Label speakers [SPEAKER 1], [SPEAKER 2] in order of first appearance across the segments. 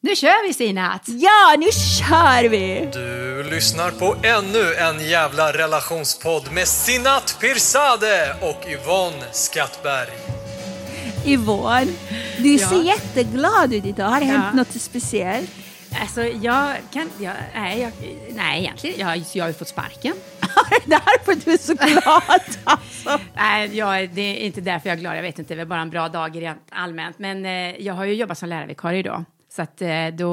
[SPEAKER 1] Nu kör vi Sinat!
[SPEAKER 2] Ja, nu kör vi!
[SPEAKER 3] Du lyssnar på ännu en jävla relationspodd med Sinat Pirzadeh och Yvonne Skattberg.
[SPEAKER 2] Yvonne, du
[SPEAKER 1] Ja.
[SPEAKER 2] ser jätteglad ut idag. Har det hänt
[SPEAKER 1] Ja.
[SPEAKER 2] något speciellt?
[SPEAKER 1] Alltså jag kan, jag, nej, jag, nej egentligen, jag, jag har ju fått sparken.
[SPEAKER 2] Därför du är så glad alltså.
[SPEAKER 1] Nej, jag, det är inte därför jag är glad, jag vet inte, det är bara en bra dag rent allmänt. Men eh, jag har ju jobbat som lärarvikarie idag. Så att eh, då,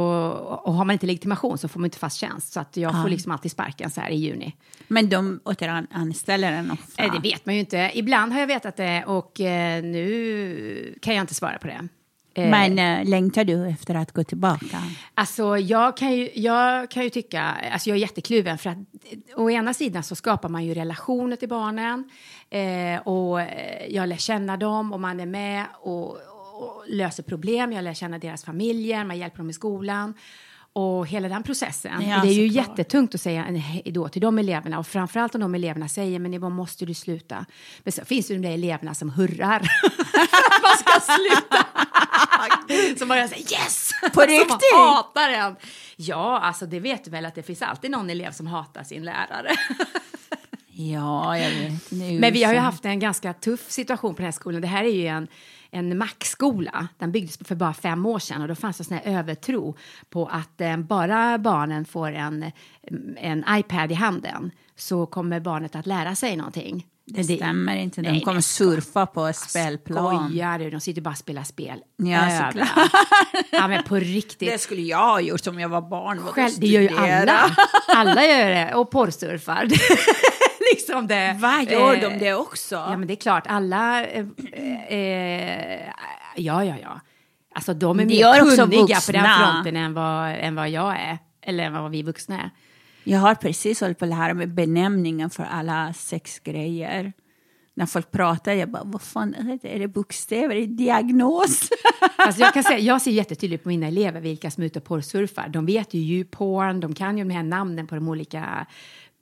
[SPEAKER 1] och har man inte legitimation så får man inte fast tjänst. Så att jag får liksom alltid sparken så här i juni.
[SPEAKER 2] Men de återanställer en ofta.
[SPEAKER 1] Eh, det vet man ju inte. Ibland har jag vetat det och eh, nu kan jag inte svara på det. Eh,
[SPEAKER 2] Men äh, längtar du efter att gå tillbaka?
[SPEAKER 1] Alltså jag kan ju, jag kan ju tycka, alltså jag är jättekluven för att eh, å ena sidan så skapar man ju relationer till barnen eh, och eh, jag lär känna dem och man är med och, och löser problem, jag lär känna deras familjer, man hjälper dem i skolan och hela den processen.
[SPEAKER 2] Ja,
[SPEAKER 1] det är ju
[SPEAKER 2] såklart.
[SPEAKER 1] jättetungt att säga hej då till de eleverna och framförallt om de eleverna säger men vad måste du sluta? Men så finns det ju de där eleverna som hurrar. Man ska sluta. som bara säger yes!
[SPEAKER 2] På
[SPEAKER 1] Som
[SPEAKER 2] riktigt?
[SPEAKER 1] hatar en. Ja, alltså det vet du väl att det finns alltid någon elev som hatar sin lärare.
[SPEAKER 2] Ja, jag vet. Nu
[SPEAKER 1] Men vi har ju haft en ganska tuff situation på den här skolan. Det här är ju en, en Mac-skola. Den byggdes för bara fem år sedan och då fanns det sån här övertro på att eh, bara barnen får en, en iPad i handen så kommer barnet att lära sig någonting.
[SPEAKER 2] Det stämmer inte. De
[SPEAKER 1] Nej,
[SPEAKER 2] kommer
[SPEAKER 1] men
[SPEAKER 2] surfa på spelplan.
[SPEAKER 1] Skojar du? De sitter bara och spelar spel.
[SPEAKER 2] Ja, såklart.
[SPEAKER 1] Ja, men på riktigt.
[SPEAKER 2] Det skulle jag ha gjort om jag var barn.
[SPEAKER 1] Själv, det gör ju alla. Alla gör det. Och porrsurfar. liksom det.
[SPEAKER 2] Vad gör
[SPEAKER 1] Eh,
[SPEAKER 2] de det också?
[SPEAKER 1] Ja, men det är klart. Alla... Eh, eh, ja, ja, ja. Alltså, de är mer kunniga på den fronten än vad, än vad jag är. Eller än vad vi vuxna är.
[SPEAKER 2] Jag har precis hållit på att lära mig benämningen för alla sexgrejer. När folk pratar, jag bara, vad fan är det? Är det bokstäver? Är det diagnos?
[SPEAKER 1] Alltså jag, kan säga, jag ser jättetydligt på mina elever vilka som är ute och porrsurfar. De vet ju djurporn, de kan ju de här namnen på de olika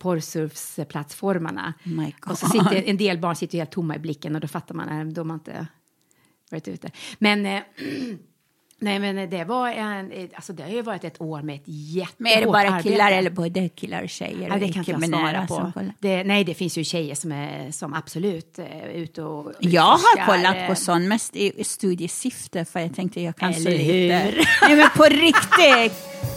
[SPEAKER 1] porrsurfsplattformarna.
[SPEAKER 2] Oh
[SPEAKER 1] och så sitter, en del barn sitter helt tomma i blicken och då fattar man de har inte varit ute. Men, eh, nej, men det var en, eh, alltså det har ju varit ett år med ett jättehårt
[SPEAKER 2] Men är det bara
[SPEAKER 1] arbete.
[SPEAKER 2] killar eller både killar och tjejer?
[SPEAKER 1] Ja, det kan inte jag svara på. Det, nej, det finns ju tjejer som, är, som absolut är ute och
[SPEAKER 2] Jag har
[SPEAKER 1] utforskar,
[SPEAKER 2] kollat
[SPEAKER 1] eh,
[SPEAKER 2] på sånt mest i studiesyfte för jag tänkte jag kan så lite. Nej men på riktigt!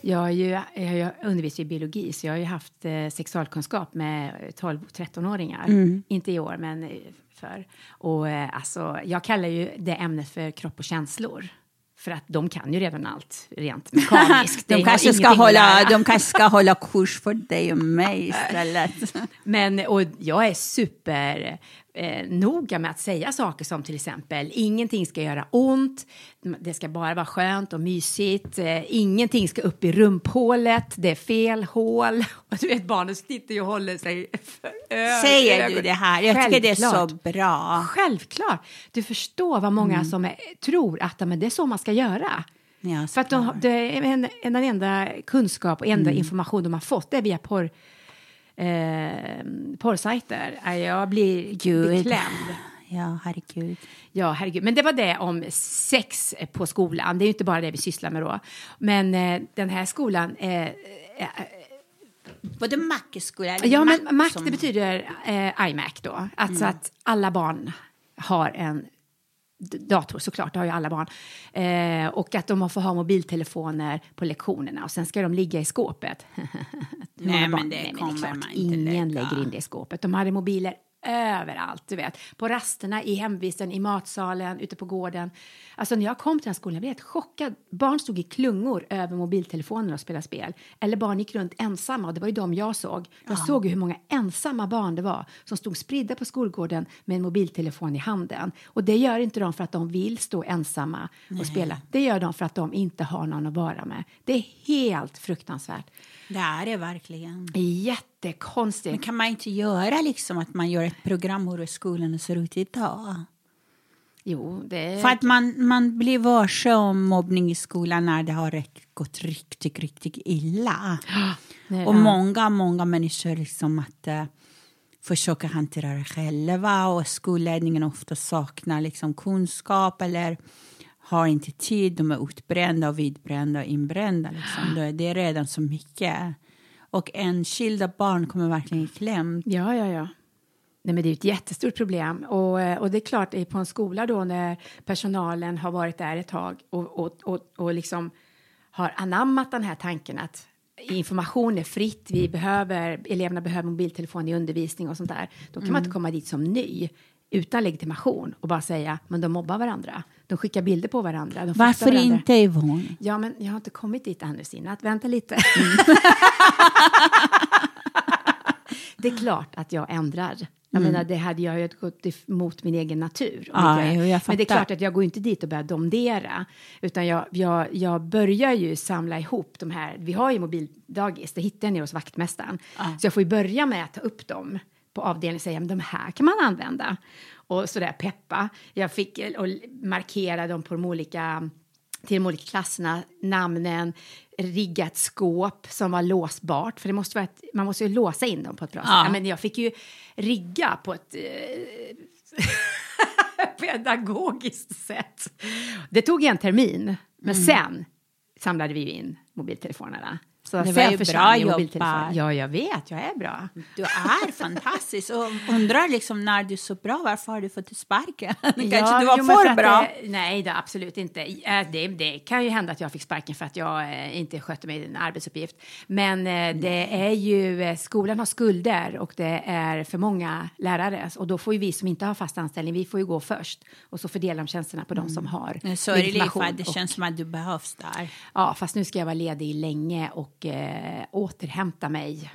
[SPEAKER 1] Jag ju jag undervisat i biologi, så jag har ju haft eh, sexualkunskap med 12-13-åringar.
[SPEAKER 2] Mm.
[SPEAKER 1] Inte i år, men för. Och eh, alltså, jag kallar ju det ämnet för kropp och känslor. För att de kan ju redan allt rent mekaniskt.
[SPEAKER 2] De kanske, ska hålla, de kanske ska hålla kurs för dig och mig istället.
[SPEAKER 1] Men och jag är super eh, noga med att säga saker som till exempel ingenting ska göra ont, det ska bara vara skönt och mysigt, eh, ingenting ska upp i rumphålet, det är fel hål. Och du vet barnen sitter ju och håller sig för ö-
[SPEAKER 2] Säger du
[SPEAKER 1] ögonen.
[SPEAKER 2] det här? Jag tycker det är så
[SPEAKER 1] Självklart.
[SPEAKER 2] bra.
[SPEAKER 1] Självklart. Du förstår vad många som är, tror att men det är så man ska göra.
[SPEAKER 2] Ja,
[SPEAKER 1] För att de, det är en, en, den enda kunskap och enda information de har fått det är via porr, eh, porrsajter. Äh, Jag blir
[SPEAKER 2] Gud.
[SPEAKER 1] beklämd.
[SPEAKER 2] Ja, herregud.
[SPEAKER 1] Ja, herregud. Men det var det om sex på skolan. Det är ju inte bara det vi sysslar med då. Men eh, den här skolan... Eh, eh,
[SPEAKER 2] Både Mackeskola eller
[SPEAKER 1] ja, men Mac,
[SPEAKER 2] som-
[SPEAKER 1] det betyder eh, iMac då. Alltså att alla barn har en dator, såklart, det har ju alla barn. Eh, och att de får ha mobiltelefoner på lektionerna och sen ska de ligga i skåpet.
[SPEAKER 2] Nej, men det
[SPEAKER 1] Nej, men
[SPEAKER 2] kommer
[SPEAKER 1] det klart,
[SPEAKER 2] man inte
[SPEAKER 1] ingen
[SPEAKER 2] lägga.
[SPEAKER 1] lägger in det i skåpet. De hade mobiler överallt, du vet. På rasterna, i hemvisten, i matsalen, ute på gården. Alltså när jag kom till den skolan jag blev helt chockad. Barn stod i klungor över mobiltelefoner och spelade spel. Eller barn gick runt ensamma och det var ju de jag såg. Jag såg ju hur många ensamma barn det var som stod spridda på skolgården med en mobiltelefon i handen. Och det gör inte de för att de vill stå ensamma och spela. Det gör de för att de inte har någon att vara med. Det är helt fruktansvärt.
[SPEAKER 2] Det är det verkligen.
[SPEAKER 1] Jättekonstigt.
[SPEAKER 2] Men kan man inte göra liksom att man gör ett program hur skolan ser ut idag?
[SPEAKER 1] Jo, det...
[SPEAKER 2] För att man, man blir varse om mobbning i skolan när det har gått riktigt, riktigt illa.
[SPEAKER 1] Nej,
[SPEAKER 2] Och
[SPEAKER 1] ja.
[SPEAKER 2] många, många människor liksom att uh, försöka hantera det själva och skolledningen ofta saknar liksom kunskap eller har inte tid, de är utbrända och vidbrända och inbrända. Liksom. Det, det är redan så mycket. Och enskilda barn kommer verkligen i kläm.
[SPEAKER 1] Ja, ja, ja. Nej, men det är ett jättestort problem. Och, eh, och det är klart, på en skola då när personalen har varit där ett tag och, och, och, och liksom har anammat den här tanken att information är fritt, vi behöver, eleverna behöver mobiltelefon i undervisning och sånt där. Då kan man inte komma dit som ny utan legitimation och bara säga, men de mobbar varandra. De skickar bilder på varandra.
[SPEAKER 2] Varför
[SPEAKER 1] varandra.
[SPEAKER 2] inte Yvonne?
[SPEAKER 1] Ja, men jag har inte kommit dit ännu, Sinat. Vänta lite. det är klart att jag ändrar. Jag menar, det hade jag ju gått emot min egen natur. om
[SPEAKER 2] Ja,
[SPEAKER 1] inte
[SPEAKER 2] jo, jag
[SPEAKER 1] Men det är klart att jag går inte dit och börjar domdera. Utan jag, jag, jag börjar ju samla ihop de här. Vi har ju mobildagis, det jag nere hos vaktmästaren. Så jag får ju börja med att ta upp dem på avdelningen säga, men de här kan man använda. Och sådär peppa. Jag fick eh, och markera dem på de olika till de olika klasserna, namnen, rigga ett skåp som var låsbart, för det måste vara ett, man måste ju låsa in dem på ett bra sätt.
[SPEAKER 2] Ja.
[SPEAKER 1] Ja, men jag fick ju rigga på ett eh, pedagogiskt sätt. Det tog en termin, men sen samlade vi in mobiltelefonerna. Så
[SPEAKER 2] Mm. Det var ju bra jobbat.
[SPEAKER 1] Ja, jag vet, jag är bra.
[SPEAKER 2] Du är fantastisk och undrar liksom när du är så bra, varför har du fått sparken? Kanske
[SPEAKER 1] Ja,
[SPEAKER 2] du var
[SPEAKER 1] jo,
[SPEAKER 2] för bra?
[SPEAKER 1] Det, nej, det, absolut inte. Eh, Det, det kan ju hända att jag fick sparken för att jag eh, inte skötte min arbetsuppgift. Men eh, det är ju, skolan har skulder och det är för många lärare. Och då får ju vi som inte har fast anställning, vi får ju gå först. Och så fördelar de tjänsterna på de som har
[SPEAKER 2] Mm. Så är det det
[SPEAKER 1] och-
[SPEAKER 2] känns som att du behövs där.
[SPEAKER 1] Ja, fast nu ska jag vara ledig länge och eh, återhämta mig.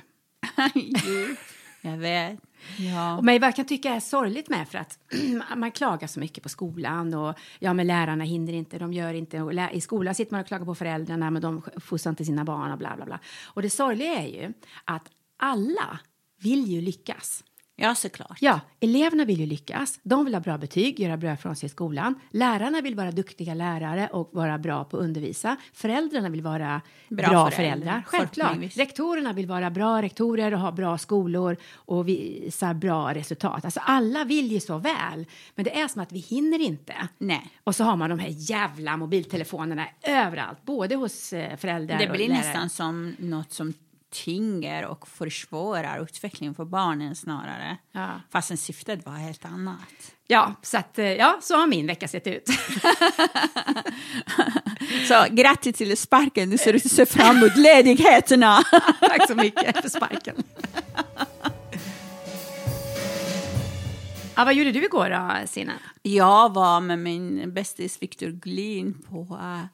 [SPEAKER 2] Jag vet. Ja.
[SPEAKER 1] Och Men vad jag kan tycka är sorgligt med för att man klagar så mycket på skolan och ja men lärarna hinner inte, de gör inte och i skolan sitter man och klagar på föräldrarna men de fostrar inte sina barn och bla bla bla. Och det sorgliga är ju att alla vill ju lyckas.
[SPEAKER 2] Ja, såklart.
[SPEAKER 1] Ja, eleverna vill ju lyckas. De vill ha bra betyg, göra bra från sig i skolan. Lärarna vill vara duktiga lärare och vara bra på att undervisa. Föräldrarna vill vara bra,
[SPEAKER 2] Bra
[SPEAKER 1] föräldrar.
[SPEAKER 2] föräldrar.
[SPEAKER 1] Självklart. Rektorerna vill vara bra rektorer och ha bra skolor och visa bra resultat. Alltså alla vill ju så väl, men det är som att vi hinner inte.
[SPEAKER 2] Nej.
[SPEAKER 1] Och så har man de här jävla mobiltelefonerna överallt, både hos eh, föräldrar
[SPEAKER 2] Det
[SPEAKER 1] och
[SPEAKER 2] blir
[SPEAKER 1] lärare.
[SPEAKER 2] nästan som något som tynger och försvårar utvecklingen för barnen snarare.
[SPEAKER 1] Ja.
[SPEAKER 2] Fastän syftet var helt annat.
[SPEAKER 1] Ja, så att, eh, ja, så har min vecka sett ut.
[SPEAKER 2] Så grattis till sparken, du ser ut att se fram emot ledigheterna.
[SPEAKER 1] Tack så mycket för sparken. Ja, vad gjorde du igår då, Sina?
[SPEAKER 2] Jag var med min bästis Victor Glin på uh,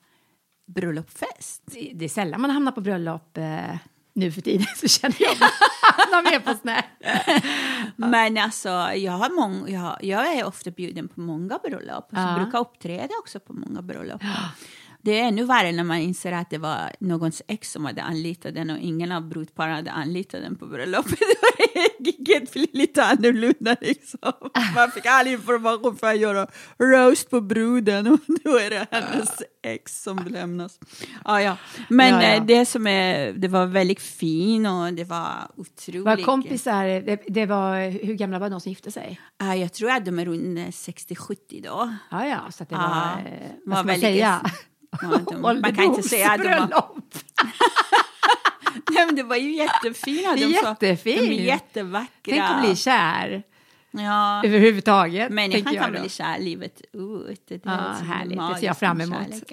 [SPEAKER 2] bröllopsfest.
[SPEAKER 1] Det det är sällan man hamnar på bröllop eh, nu för tiden, så känner jag. Hamnar med på här.
[SPEAKER 2] Men alltså, jag, har mång, jag, jag är ofta bjuden på många bröllop. Och så
[SPEAKER 1] Ja.
[SPEAKER 2] brukar uppträda också på många bröllop. Det är ännu värre när man inser att det var någons ex som hade anlitat den och ingen av brudparen hade anlitat den på bröllopet. Giget blir lite annorlunda liksom. Man fick all information för att göra roast på bruden och då är det hennes ex som lämnas. Ja, ja. Men
[SPEAKER 1] Ja, ja.
[SPEAKER 2] eh, det som är, det var väldigt fin och det var otroligt.
[SPEAKER 1] Var kompisar, det, det var, hur gamla var de som gifte sig?
[SPEAKER 2] Ja, jag tror att de är runt 60-70 då.
[SPEAKER 1] Ja, ja, så det var,
[SPEAKER 2] var
[SPEAKER 1] vad ska man
[SPEAKER 2] väldigt-
[SPEAKER 1] säga?
[SPEAKER 2] Man kan inte säga att de var... Nej, men det var ju jättefina. De, så-
[SPEAKER 1] Jättefint.
[SPEAKER 2] de är jättevackra.
[SPEAKER 1] Tänk att bli kär
[SPEAKER 2] Ja,
[SPEAKER 1] överhuvudtaget.
[SPEAKER 2] människan
[SPEAKER 1] jag
[SPEAKER 2] kan
[SPEAKER 1] då.
[SPEAKER 2] bli kär livet ut. Det är
[SPEAKER 1] Ja,
[SPEAKER 2] så
[SPEAKER 1] härligt. Det ser jag fram emot.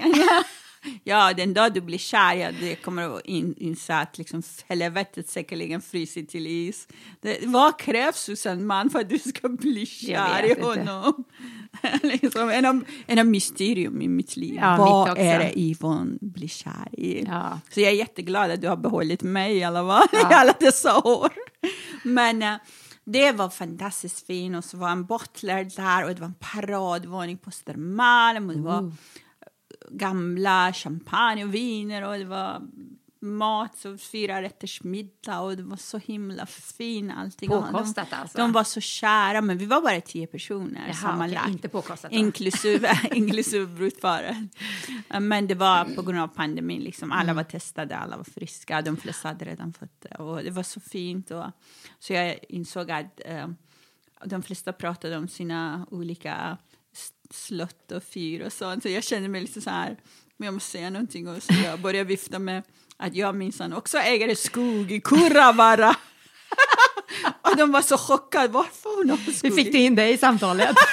[SPEAKER 2] Ja. Den dag du blir kär, ja, det kommer att in, inse att liksom helvetet säkerligen fryser till is. Det, vad krävs hos en man för att du ska bli kär i honom? liksom, en, av, en av mysterium i mitt liv.
[SPEAKER 1] Ja,
[SPEAKER 2] vad
[SPEAKER 1] mitt
[SPEAKER 2] är det Yvonne blir kär i?
[SPEAKER 1] Ja.
[SPEAKER 2] Så jag är jätteglad att du har behållit mig i alla, fall, i
[SPEAKER 1] Ja.
[SPEAKER 2] alla dessa år. Men eh, det var fantastiskt fint och så var en butler där och det var en paradvåning på Östermalm och det var gamla champagne och viner och det var mat, så fyra rätters middag och det var så himla fint allting.
[SPEAKER 1] Påkostat
[SPEAKER 2] de,
[SPEAKER 1] alltså?
[SPEAKER 2] De var så kära, men vi var bara tio personer
[SPEAKER 1] Jaha,
[SPEAKER 2] sammanlagt.
[SPEAKER 1] okej, inte påkostat.
[SPEAKER 2] Inklusive, inklusive brudparet. Men det var på grund av pandemin, liksom. alla var testade, alla var friska, de flesta hade redan fått det. Och det var så fint. Och, så jag insåg att eh, de flesta pratade om sina olika s- slott och fyr och sånt. Så jag kände mig lite så här, men jag måste säga någonting. Och så jag började vifta med att jag minsann också äger skog i Kurravara. och de var så chockade, varför hon har skog
[SPEAKER 1] Hur fick du in det i samtalet?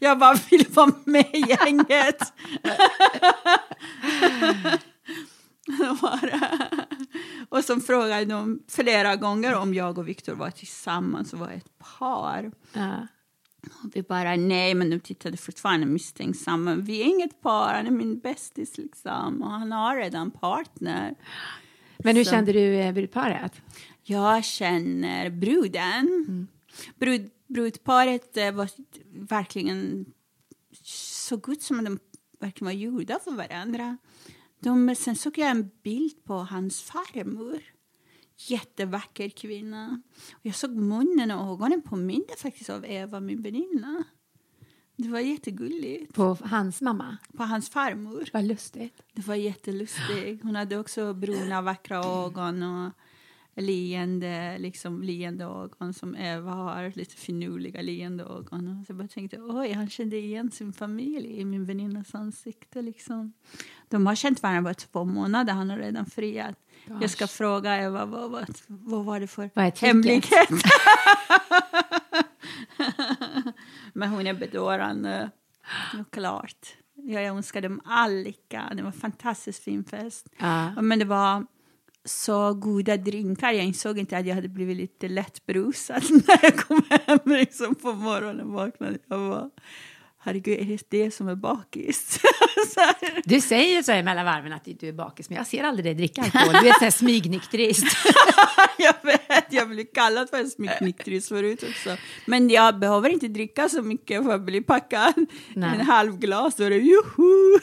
[SPEAKER 2] Jag bara vill vara med i gänget. Och så frågade de flera gånger om jag och Viktor var tillsammans och var ett par.
[SPEAKER 1] ja.
[SPEAKER 2] Vi bara nej, men de tittade fortfarande misstänksamma. Vi är inget par, han är min bästis liksom. Och han har redan partner.
[SPEAKER 1] Men hur
[SPEAKER 2] Så-
[SPEAKER 1] kände du eh, brudparet?
[SPEAKER 2] Jag känner bruden. Brud, brudparet eh, var verkligen så gott som de verkligen var gjorda för varandra. De, sen såg jag en bild på hans farmor. Jättevacker kvinna. Och jag såg munnen och ögonen påminde faktiskt av Eva, min väninna. Det var jättegulligt.
[SPEAKER 1] På hans mamma?
[SPEAKER 2] På hans farmor.
[SPEAKER 1] Vad lustigt.
[SPEAKER 2] Det var jättelustigt. Hon hade också bruna, vackra ögon och leende, liksom leende ögon som Eva har. Lite finurliga leende ögon. Så jag bara tänkte, oj, han kände igen sin familj i min väninnas ansikte. Liksom. De har känt varandra bara två månader, han har redan friat. Jag ska fråga Eva, vad, vad, vad var det för
[SPEAKER 1] Vad
[SPEAKER 2] hemlighet? Men hon är bedårande. Klart. Jag önskar dem all lycka. Det var en fantastiskt fin fest.
[SPEAKER 1] Ja.
[SPEAKER 2] Men det var så goda drinkar. Jag insåg inte att jag hade blivit lite lätt brusad när jag kom hem liksom på morgonen vaknade. Jag var, herregud, är det det som är bakis?
[SPEAKER 1] Du säger så här mellan varven att du är bakis, men jag ser aldrig dig dricka alkohol. Du är så här smygnykterist.
[SPEAKER 2] jag vet, jag blev kallad för en smycknykterist förut också. Men jag behöver inte dricka så mycket för att bli packad.
[SPEAKER 1] Nej.
[SPEAKER 2] En halv glas och det juhu!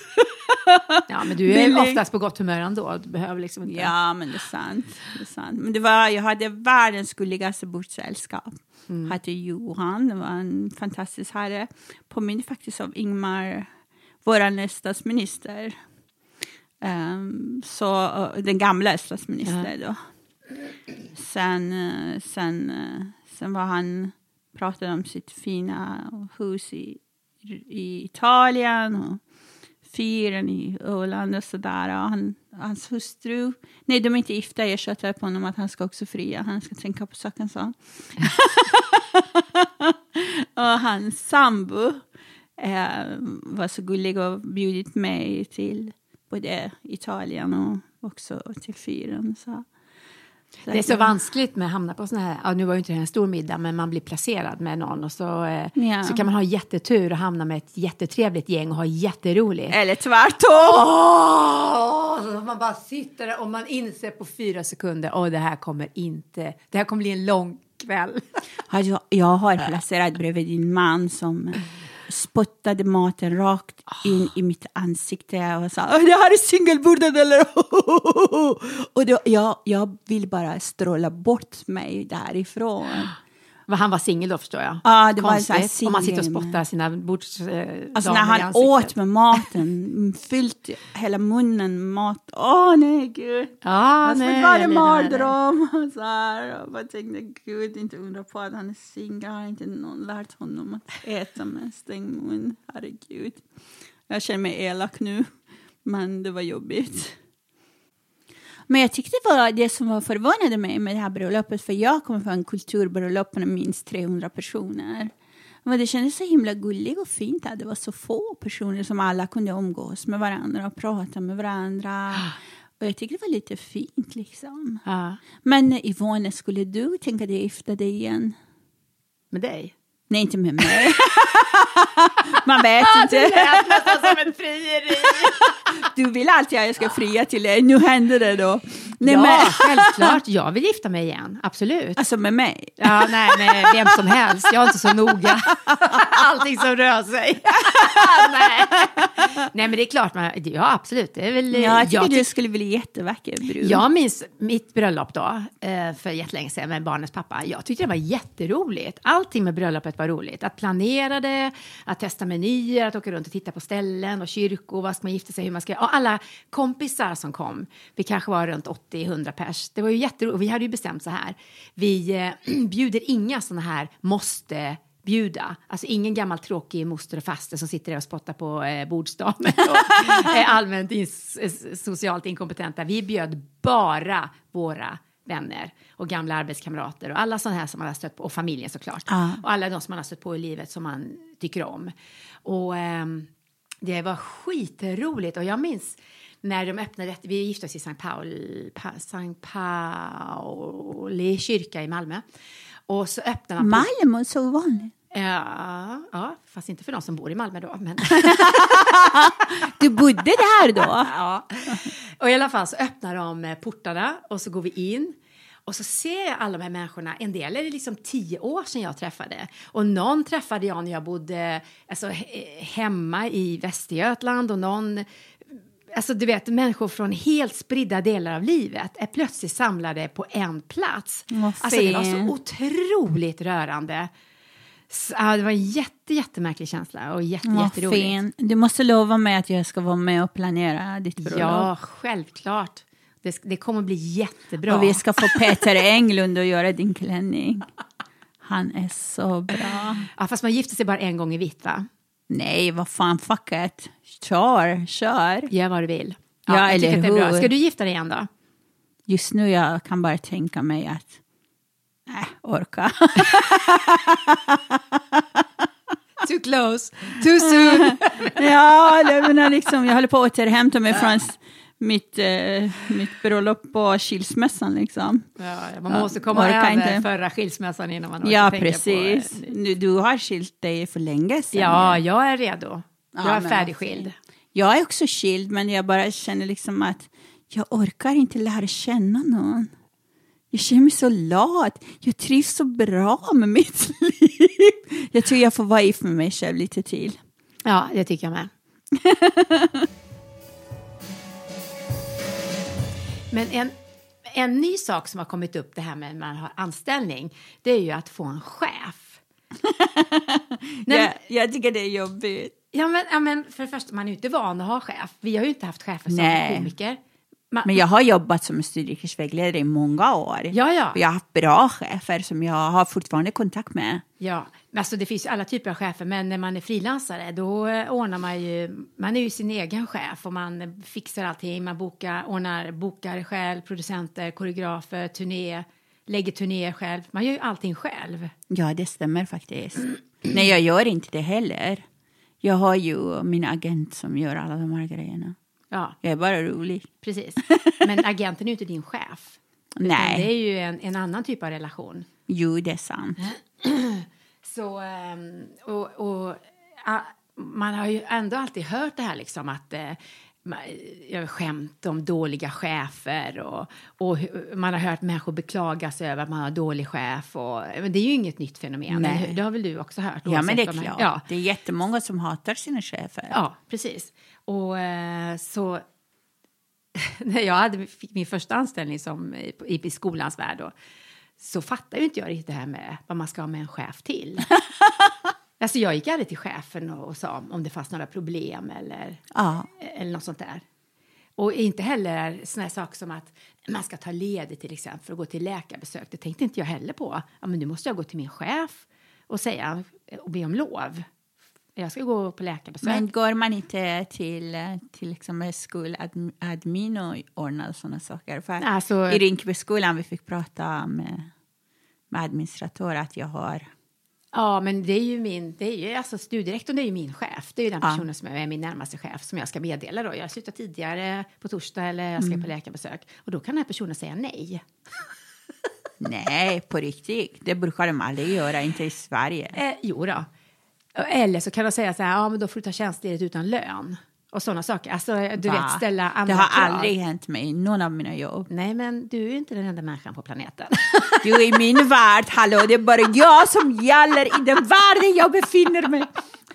[SPEAKER 1] Ja, men du är
[SPEAKER 2] Billig.
[SPEAKER 1] oftast på gott humör ändå. Du behöver liksom inte...
[SPEAKER 2] Ja, men det är sant. Det är sant. Men det var, jag hade världens gulligaste bordssällskap.
[SPEAKER 1] Mm.
[SPEAKER 2] Hade Johan, det var en fantastisk herre. Påminner faktiskt om Ingmar, vår statsminister. Ehm, så, eh, den gamla statsministern då. Sen, eh, sen, eh, sen var han, pratade om sitt fina hus i, i Italien. Och, fyren i Åland och sådär. Och han, hans hustru, nej de är inte gifta, jag tjatade på honom att han ska också fria, han ska tänka på saken sa och hans sambo eh, var så gullig och bjudit mig till både Italien och också till fyren. Så.
[SPEAKER 1] Det är så vanskligt med att hamna på såna här, ja, nu var ju inte det en stor middag, men man blir placerad med någon och så,
[SPEAKER 2] Ja.
[SPEAKER 1] så kan man ha jättetur och hamna med ett jättetrevligt gäng och ha jätteroligt.
[SPEAKER 2] Eller tvärtom!
[SPEAKER 1] Så man bara sitter där och man inser på fyra sekunder, åh det här kommer inte, det här kommer bli en lång kväll.
[SPEAKER 2] Jag har placerat bredvid din man som spottade maten rakt in i mitt ansikte och sa "Åh, det här är singelbordet eller? och då, jag, jag vill bara stråla bort mig därifrån.
[SPEAKER 1] Han var singel då förstår jag.
[SPEAKER 2] Ja, det var en sån här
[SPEAKER 1] Konstigt, om man sitter och spottar sina bords... Eh,
[SPEAKER 2] Alltså när han åt med maten, fyllt hela munnen med mat. Åh nej gud.
[SPEAKER 1] Ja,
[SPEAKER 2] Alltså,
[SPEAKER 1] nej,
[SPEAKER 2] det var en mardröm. Så här, jag tänkte, gud, inte undra på att han är singel. Har inte någon lärt honom att äta med stängd mun? Herregud. Jag känner mig elak nu, men det var jobbigt. Men jag tyckte det var det som var förvånade mig med det här bröllopet, för jag kommer från en kulturbröllop med minst 300 personer. Men det kändes så himla gulligt och fint att det var så få personer som alla kunde umgås med varandra och prata med varandra. Och jag tycker det var lite fint liksom.
[SPEAKER 1] Ja.
[SPEAKER 2] Men Yvonne, skulle du tänka dig gifta dig igen?
[SPEAKER 1] Med dig?
[SPEAKER 2] Nej, inte med mig. Man vet inte.
[SPEAKER 1] lät nästan som ett frieri.
[SPEAKER 2] Du vill alltid att jag ska fria till dig. Nu händer det då. Nej,
[SPEAKER 1] ja,
[SPEAKER 2] men,
[SPEAKER 1] självklart. Jag vill gifta mig igen. Absolut.
[SPEAKER 2] alltså med mig.
[SPEAKER 1] Ja, nej, med vem som helst. Jag är inte så noga. Allting som rör sig. nej. Nej, men det är klart. Man, ja, absolut. Det är väl,
[SPEAKER 2] Ja, jag tycker
[SPEAKER 1] jag,
[SPEAKER 2] du skulle bli jättevacker brud.
[SPEAKER 1] jag minns mitt bröllop då, eh, för jättelänge sedan med barnens pappa. Jag tyckte det var jätteroligt. Allting med bröllopet var roligt. Att planera det, att testa menyer, att åka runt och titta på ställen och kyrkor, vad ska man gifta sig, hur man ska... Och alla kompisar som kom, vi kanske var runt 80-100 pers. Det var ju jätteroligt. Vi hade ju bestämt så här, vi eh, bjuder inga såna här måste bjuda. Alltså ingen gammal tråkig moster och faster som sitter där och spottar på eh, bordsdamen och är allmänt ins- eh, socialt inkompetenta. Vi bjöd bara våra vänner och gamla arbetskamrater och alla sådana här som man har stött på, och familjen såklart.
[SPEAKER 2] Ja.
[SPEAKER 1] Och alla de som man har stött på i livet som man tycker om. Och ehm, det var skitroligt och jag minns när de öppnade, vi gifte oss i Sankt Paul, pa, Sankt Pauli kyrka i Malmö. Och så öppnade man...
[SPEAKER 2] Malmö, så vanligt.
[SPEAKER 1] Ja, ja, fast inte för de som bor i Malmö då. Men,
[SPEAKER 2] Du bodde där då?
[SPEAKER 1] ja. Och i alla fall så öppnar de eh, portarna och så går vi in. Och så ser jag alla de här människorna. En del är det liksom tio år sedan jag träffade. Och någon träffade jag när jag bodde alltså, he- hemma i Västergötland och någon Alltså du vet, människor från helt spridda delar av livet är plötsligt samlade på en plats. Alltså det var så otroligt rörande. Så, ja, det var en jätte, jättemärklig känsla och jätte,
[SPEAKER 2] Vad
[SPEAKER 1] jätteroligt.
[SPEAKER 2] fin. Du måste lova mig att jag ska vara med och planera ditt bröllop.
[SPEAKER 1] Ja, självklart. Det, det kommer bli jättebra.
[SPEAKER 2] Och vi ska få Peter Englund att göra din klänning. Han är så bra.
[SPEAKER 1] ja, fast man gifter sig bara en gång i vitt, va?
[SPEAKER 2] Nej, vad fan, fuck it. Kör, kör.
[SPEAKER 1] Gör vad du vill.
[SPEAKER 2] Ja,
[SPEAKER 1] jag tycker
[SPEAKER 2] eller
[SPEAKER 1] att det är bra.
[SPEAKER 2] hur?
[SPEAKER 1] Ska du gifta dig igen då?
[SPEAKER 2] Just nu jag kan bara tänka mig att... Nej, orka.
[SPEAKER 1] Too close, too soon.
[SPEAKER 2] ja, jag menar liksom, jag håller på att återhämta mig från mitt, eh, mitt bröllop på skilsmässan liksom.
[SPEAKER 1] ja, man måste komma över
[SPEAKER 2] inte.
[SPEAKER 1] förra skilsmässan innan man
[SPEAKER 2] Ja, precis.
[SPEAKER 1] på... eh,
[SPEAKER 2] Du, har skilt dig för länge sedan.
[SPEAKER 1] Ja, jag är redo. Jag
[SPEAKER 2] Ja,
[SPEAKER 1] är färdigskild.
[SPEAKER 2] Jag är också skild, men jag bara känner liksom att jag orkar inte lära känna någon. Jag känner mig så lat. Jag trivs så bra med mitt liv. Jag tror jag får vara gift med mig själv lite till.
[SPEAKER 1] Ja, det tycker jag med. Men en, en ny sak som har kommit upp, det här med man har anställning, det är ju att få en chef. Nej,
[SPEAKER 2] jag, jag tycker det är jobbigt.
[SPEAKER 1] Ja men, ja, men för det första, man är ju inte van att ha chef. Vi har ju inte haft chefer som
[SPEAKER 2] Nej.
[SPEAKER 1] komiker. Man,
[SPEAKER 2] Men jag har jobbat som studiekursvägledare i många år.
[SPEAKER 1] Ja, ja.
[SPEAKER 2] Och jag har haft bra chefer som jag har fortfarande kontakt med.
[SPEAKER 1] Ja, alltså det finns ju alla typer av chefer, men när man är frilansare då eh, ordnar man ju, man är ju sin egen chef och man fixar allting, man bokar, ordnar bokar själv, producenter, koreografer, turné, lägger turnéer själv, man gör ju allting själv.
[SPEAKER 2] Ja, det stämmer faktiskt. Nej, jag gör inte det heller. Jag har ju min agent som gör alla de här grejerna.
[SPEAKER 1] Ja,
[SPEAKER 2] Jag är bara rolig.
[SPEAKER 1] precis. Men agenten är ju inte din chef.
[SPEAKER 2] Nej,
[SPEAKER 1] Det är ju en, en annan typ av relation.
[SPEAKER 2] jo, det är sant.
[SPEAKER 1] Så, ehm, och, och man har ju ändå alltid hört det här liksom att eh, jag skämt om dåliga chefer och, och man har hört människor beklaga sig över att man har dålig chef. Och, men det är ju inget nytt fenomen.
[SPEAKER 2] Nej.
[SPEAKER 1] Det har väl du också hört?
[SPEAKER 2] Ja, men det är klart.
[SPEAKER 1] Ja,
[SPEAKER 2] Det är jättemånga som hatar sina chefer.
[SPEAKER 1] ja, precis. Och eh, så när jag hade, fick min första anställning som, i, i, i skolans värld då, så fattade ju inte jag riktigt det här med vad man ska ha med en chef till. alltså jag gick aldrig till chefen och, och sa om det fanns några problem eller,
[SPEAKER 2] Ja.
[SPEAKER 1] eller något sånt där. Och inte heller såna här saker som att man ska ta ledigt till exempel för att gå till läkarbesök. Det tänkte inte jag heller på. Ja, men nu måste jag gå till min chef och säga och be om lov. Jag ska gå på läkarbesök.
[SPEAKER 2] Men går man inte till till exempel skoladmin och ordnar sådana saker? För
[SPEAKER 1] Alltså-
[SPEAKER 2] I Rinkebyskolan vi fick prata med, med administratör att jag har
[SPEAKER 1] Ja, men det är ju min, det är ju, alltså studierektorn det är ju min chef. Det är ju den personen som är min närmaste chef som jag ska meddela då. Jag slutar tidigare på torsdag eller jag ska på läkarbesök. Och då kan den här personen säga nej.
[SPEAKER 2] Nej, på riktigt. Det brukar de aldrig göra, inte i Sverige.
[SPEAKER 1] Eh, jo då. Eller så kan de säga så här, ja men då får du ta tjänstledigt utan lön. Och sådana saker. Alltså du
[SPEAKER 2] Va?
[SPEAKER 1] vet ställa andra
[SPEAKER 2] Det har
[SPEAKER 1] krav.
[SPEAKER 2] aldrig hänt mig i någon av mina jobb.
[SPEAKER 1] Nej men du är ju inte den enda människan på planeten.
[SPEAKER 2] Du, i min värld, hallå, det är bara jag som gäller i den världen jag befinner mig.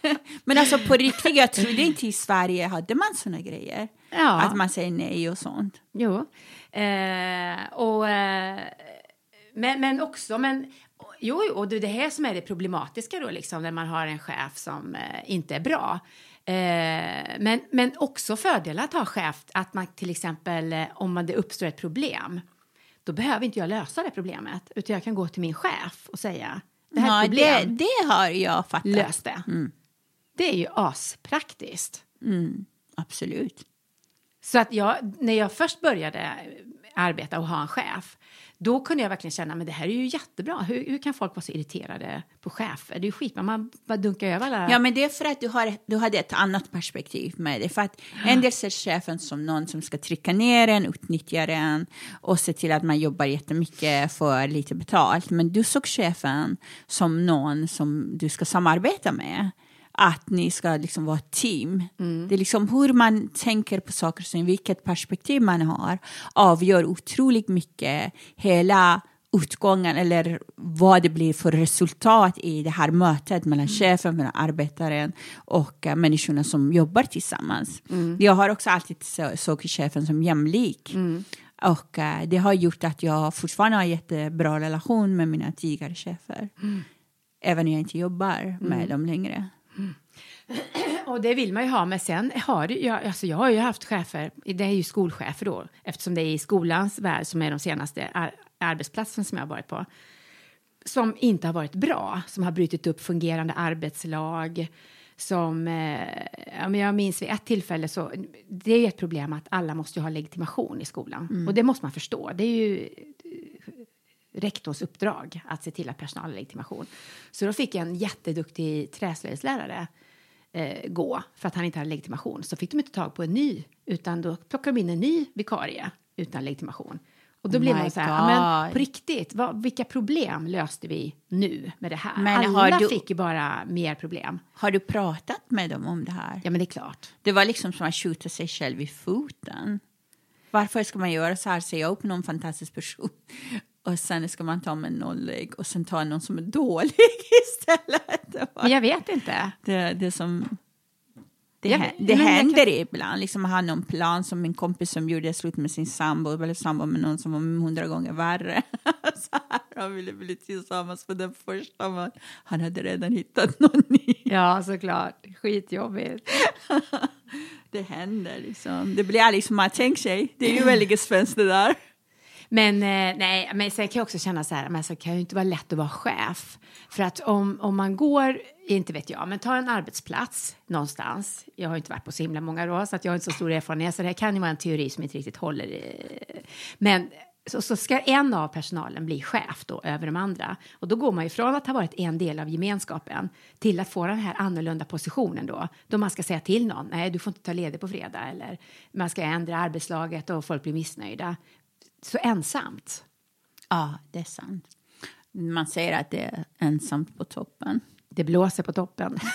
[SPEAKER 2] Men alltså på riktigt, jag trodde inte i Sverige hade man såna grejer.
[SPEAKER 1] Ja.
[SPEAKER 2] Att man säger nej och sånt.
[SPEAKER 1] Jo. Eh, och, eh, men, men också, men, jo, och det är det här som är det problematiska då, liksom, när man har en chef som eh, inte är bra. Eh, men, men också fördelar att ha chef, att man till exempel, eh, om man, det uppstår ett problem, då behöver inte jag lösa det problemet, utan jag kan gå till min chef och säga, det här är
[SPEAKER 2] Ja,
[SPEAKER 1] ett
[SPEAKER 2] det,
[SPEAKER 1] problem,
[SPEAKER 2] det har jag fattat.
[SPEAKER 1] lös det. Det är ju aspraktiskt.
[SPEAKER 2] Mm, absolut.
[SPEAKER 1] Så att jag, när jag först började arbeta och ha en chef, då kunde jag verkligen känna, men det här är ju jättebra. Hur, hur kan folk vara så irriterade på chefer? Det är ju skit, man bara dunkar över alla...
[SPEAKER 2] Ja, men det är för att du, har, du hade ett annat perspektiv med det. För att en del ser chefen som någon som ska trycka ner en, utnyttja en och se till att man jobbar jättemycket för lite betalt. Men du såg chefen som någon som du ska samarbeta med. Att ni ska liksom vara ett team. Det är liksom hur man tänker på saker och vilket perspektiv man har avgör otroligt mycket hela utgången eller vad det blir för resultat i det här mötet mellan chefen, mellan arbetaren och uh, människorna som jobbar tillsammans. Jag har också alltid såg chefen som jämlik. Och uh, det har gjort att jag fortfarande har jättebra relation med mina tidigare chefer. Även när jag inte jobbar med dem längre.
[SPEAKER 1] Och det vill man ju ha, men sen har det, jag, alltså jag har ju haft chefer, det är ju skolchefer då, eftersom det är i skolans värld som är de senaste ar arbetsplatserna som jag har varit på, som inte har varit bra, som har brutit upp fungerande arbetslag, som, eh, ja, men jag minns vid ett tillfälle så, det är ett problem att alla måste ju ha legitimation i skolan, och det måste man förstå, det är ju rektors uppdrag att se till att personal har legitimation. Så då fick en jätteduktig träslöjdslärare eh, gå för att han inte hade legitimation. Så fick de inte tag på en ny, utan då plockade de in en ny vikarie utan legitimation. Och då
[SPEAKER 2] Oh my
[SPEAKER 1] man så här, "Ja, men på riktigt, vad, vilka problem löste vi nu med det här?
[SPEAKER 2] Men
[SPEAKER 1] Alla
[SPEAKER 2] du-
[SPEAKER 1] fick ju bara mer problem.
[SPEAKER 2] Har du pratat med dem om det här?
[SPEAKER 1] Ja, men det är klart.
[SPEAKER 2] Det var liksom som att skjuta sig själv i foten. Varför ska man göra så här, säga upp någon fantastisk person och sen ska man ta med nollig och sen ta någon som är dålig istället?
[SPEAKER 1] Men jag vet inte.
[SPEAKER 2] det, det som... Det,
[SPEAKER 1] Jag
[SPEAKER 2] hä-
[SPEAKER 1] vet-
[SPEAKER 2] det händer ibland. Liksom, ha någon plan som min kompis som gjorde slut med sin sambo, eller sambo med någon som var hundra gånger värre. så här, han ville bli tillsammans med den första, men han hade redan hittat någon ny.
[SPEAKER 1] Ja, såklart. Skitjobbigt.
[SPEAKER 2] Det händer liksom. Det blir aldrig som man tänker sig. Det är ju väldigt svenskt det där.
[SPEAKER 1] Men, eh, nej, men sen kan jag också känna så här, men så kan det ju inte vara lätt att vara chef. För att om, om man går, inte vet jag, men tar en arbetsplats någonstans. Jag har ju inte varit på så himla många då, så att jag har inte så stor erfarenhet, så det här kan ju vara en teori som inte riktigt håller. eh. Men så, så ska en av personalen bli chef då över de andra. Och då går man ju från att ha varit en del av gemenskapen till att få den här annorlunda positionen då. Då man ska säga till någon, nej du får inte ta ledigt på fredag eller man ska ändra arbetslaget och folk blir missnöjda. Så ensamt.
[SPEAKER 2] Ja, det är sant. Man säger att det är ensamt på toppen.
[SPEAKER 1] Det blåser på toppen.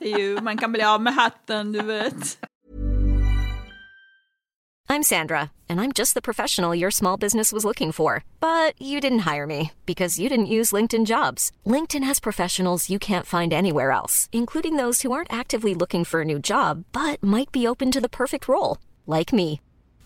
[SPEAKER 2] Jo, man kan bli av med hatten, du vet.
[SPEAKER 4] I'm Sandra, and I'm just the professional your small business was looking for. But you didn't hire me because you didn't use LinkedIn jobs. LinkedIn has professionals you can't find anywhere else, including those who aren't actively looking for a new job but might be open to the perfect role, like me.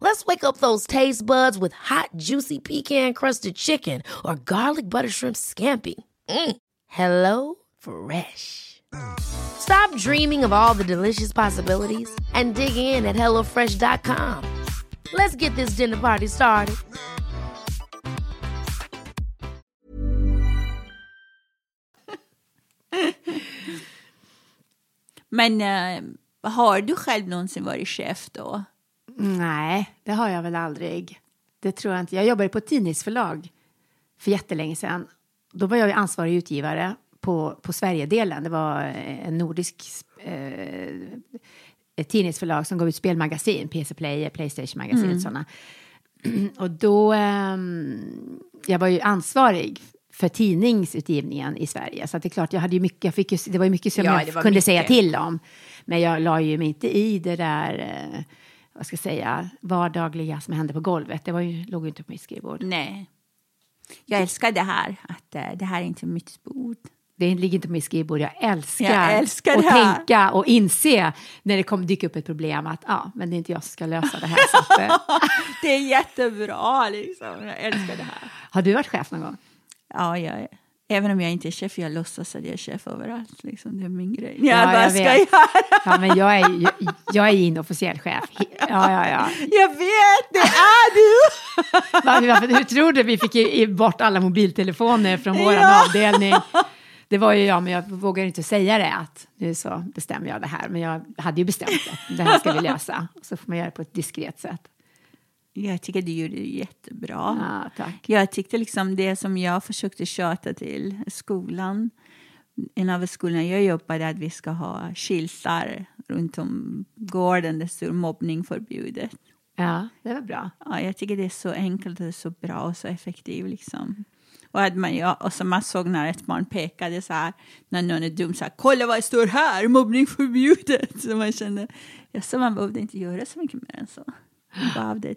[SPEAKER 5] Let's wake up those taste buds with hot, juicy pecan-crusted chicken or garlic butter shrimp scampi. Mm. Hello Fresh. Stop dreaming of all the delicious possibilities and dig in at HelloFresh.com. Let's get this dinner party started.
[SPEAKER 2] Men eh, har du själv någonsin varit chef då?
[SPEAKER 1] Nej, det har jag väl aldrig. Det tror jag inte. Jag jobbade på ett tidningsförlag för jättelänge sedan. Då var jag ansvarig utgivare på, på Sverigedelen. Det var en nordisk eh, ett tidningsförlag som gav ut spelmagasin, PC Player, Playstation Magasin, mm. sådana. Och då, eh, jag var ju ansvarig för tidningsutgivningen i Sverige. Så det är klart, jag hade ju mycket, jag fick ju, det var ju mycket som ja, jag kunde mycket. säga till om. Men jag la ju mig inte i det där, eh, vad ska jag säga, vardagliga som hände på golvet. Det var ju, låg ju inte på mitt skrivbord.
[SPEAKER 2] Nej. Jag älskar det här, att uh, det här är inte mitt bord.
[SPEAKER 1] Det ligger inte på mitt skrivbord. Jag älskar, jag älskar att tänka och inse när det kommer dyka upp ett problem att ja, men det är inte jag som ska lösa det här. Så att,
[SPEAKER 2] det är jättebra, liksom. Jag älskar det här.
[SPEAKER 1] Har du varit chef någon gång?
[SPEAKER 2] Ja, jag. Även om jag inte är chef, jag låtsas att jag är chef överallt. Liksom. Det är min grej. Jag ja, bara, jag ska vet.
[SPEAKER 1] Ja, men jag är, jag, jag är inofficiell chef. Ja, ja, ja.
[SPEAKER 2] Jag vet, det är du!
[SPEAKER 1] Hur tror du vi fick bort alla mobiltelefoner från vår ja. avdelning? Det var ju jag, men jag vågar inte säga det att nu så bestämmer jag det här. Men jag hade ju bestämt det. Det här ska vi lösa. Så får man göra det på ett diskret sätt.
[SPEAKER 2] Jag tycker du gjorde det jättebra.
[SPEAKER 1] Ja, tack.
[SPEAKER 2] Jag tyckte liksom det som jag försökte tjata till skolan. En av skolorna jag jobbade att vi ska ha skyltar runt om gården det står mobbning förbjudet.
[SPEAKER 1] Ja, det var bra.
[SPEAKER 2] Ja, jag tycker det är så enkelt och så bra och så effektivt liksom. Och, att man, ja, och så man såg när ett barn pekade så här, när någon är dum, så här, kolla vad det står här, mobbning förbjudet. Så man kände, ja, så man behövde inte göra så mycket mer än så. Man behövde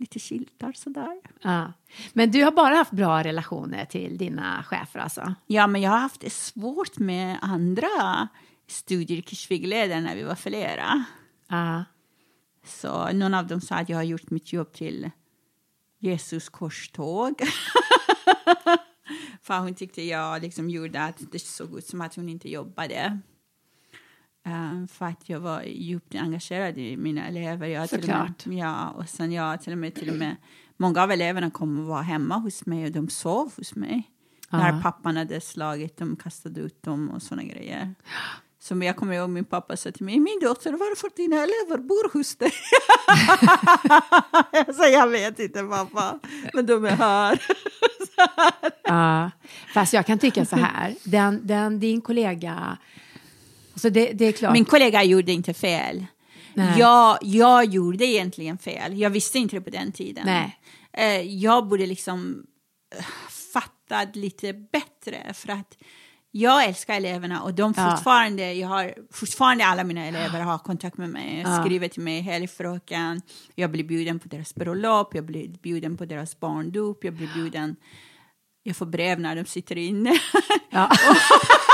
[SPEAKER 2] lite skyltar sådär.
[SPEAKER 1] Ja. Men du har bara haft bra relationer till dina chefer alltså?
[SPEAKER 2] Ja, men jag har haft det svårt med andra studieyrkesvägledare när vi var flera.
[SPEAKER 1] Ja.
[SPEAKER 2] Så någon av dem sa att jag har gjort mitt jobb till Jesus korståg. För hon tyckte jag liksom gjorde att det såg ut som att hon inte jobbade. Um, för att jag var djupt engagerad i mina elever. Jag
[SPEAKER 1] Såklart.
[SPEAKER 2] Med, ja, och sen jag till och med, till och med många av eleverna kom och var hemma hos mig och de sov hos mig. Uh När pappan hade slagit dem, kastat ut dem och såna grejer. Som jag kommer ihåg min pappa sa till mig, min dotter, varför dina elever bor hos dig? jag sa, jag vet inte pappa, men de är här.
[SPEAKER 1] ja, fast jag kan tycka så här, den, den, din kollega, alltså det, det är klart.
[SPEAKER 2] Min kollega gjorde inte fel. Jag, jag gjorde egentligen fel, jag visste inte det på den tiden.
[SPEAKER 1] Nej.
[SPEAKER 2] Eh, jag borde liksom eh, fattat lite bättre för att jag älskar eleverna och de fortfarande, ja. jag har fortfarande alla mina elever har kontakt med mig, ja. skriver till mig, hej fröken, jag blir bjuden på deras bröllop, jag blir bjuden på deras barndop, jag blir bjuden, jag får brev när de sitter inne. Ja.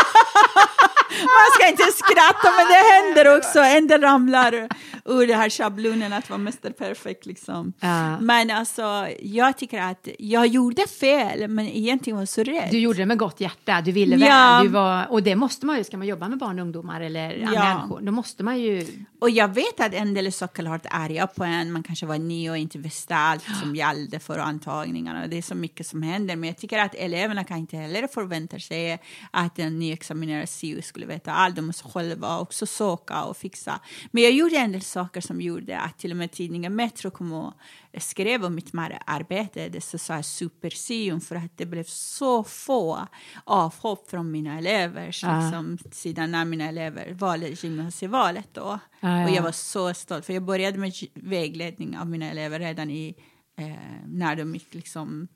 [SPEAKER 2] Man ska inte skratta, men det händer också. En del ramlar ur den här schablonen att vara Mr Perfect. Liksom.
[SPEAKER 1] Ja.
[SPEAKER 2] Men alltså, jag tycker att jag gjorde fel, men egentligen var jag så rädd.
[SPEAKER 1] Du gjorde det med gott hjärta, du ville väl. Du var, och det måste man ju, ska man jobba med barn och ungdomar eller ja. människor, då måste man ju...
[SPEAKER 2] Och jag vet att en del är såklart arga på en, man kanske var ny och inte visste allt som gällde för antagningarna. Det är så mycket som händer, men jag tycker att eleverna kan inte heller förvänta sig att en nyexaminerad SIU skulle veta allt. De måste själva också söka och fixa. Men jag gjorde en del saker som gjorde att till och med tidningen Metro kom och skrev om mitt arbete. Det så sa supersium för att det blev så få avhopp från mina elever ja. liksom, sedan när mina elever valde gymnasievalet. Då. Ja, ja. Och jag var så stolt för jag började med vägledning av mina elever redan i, eh, när de gick liksom,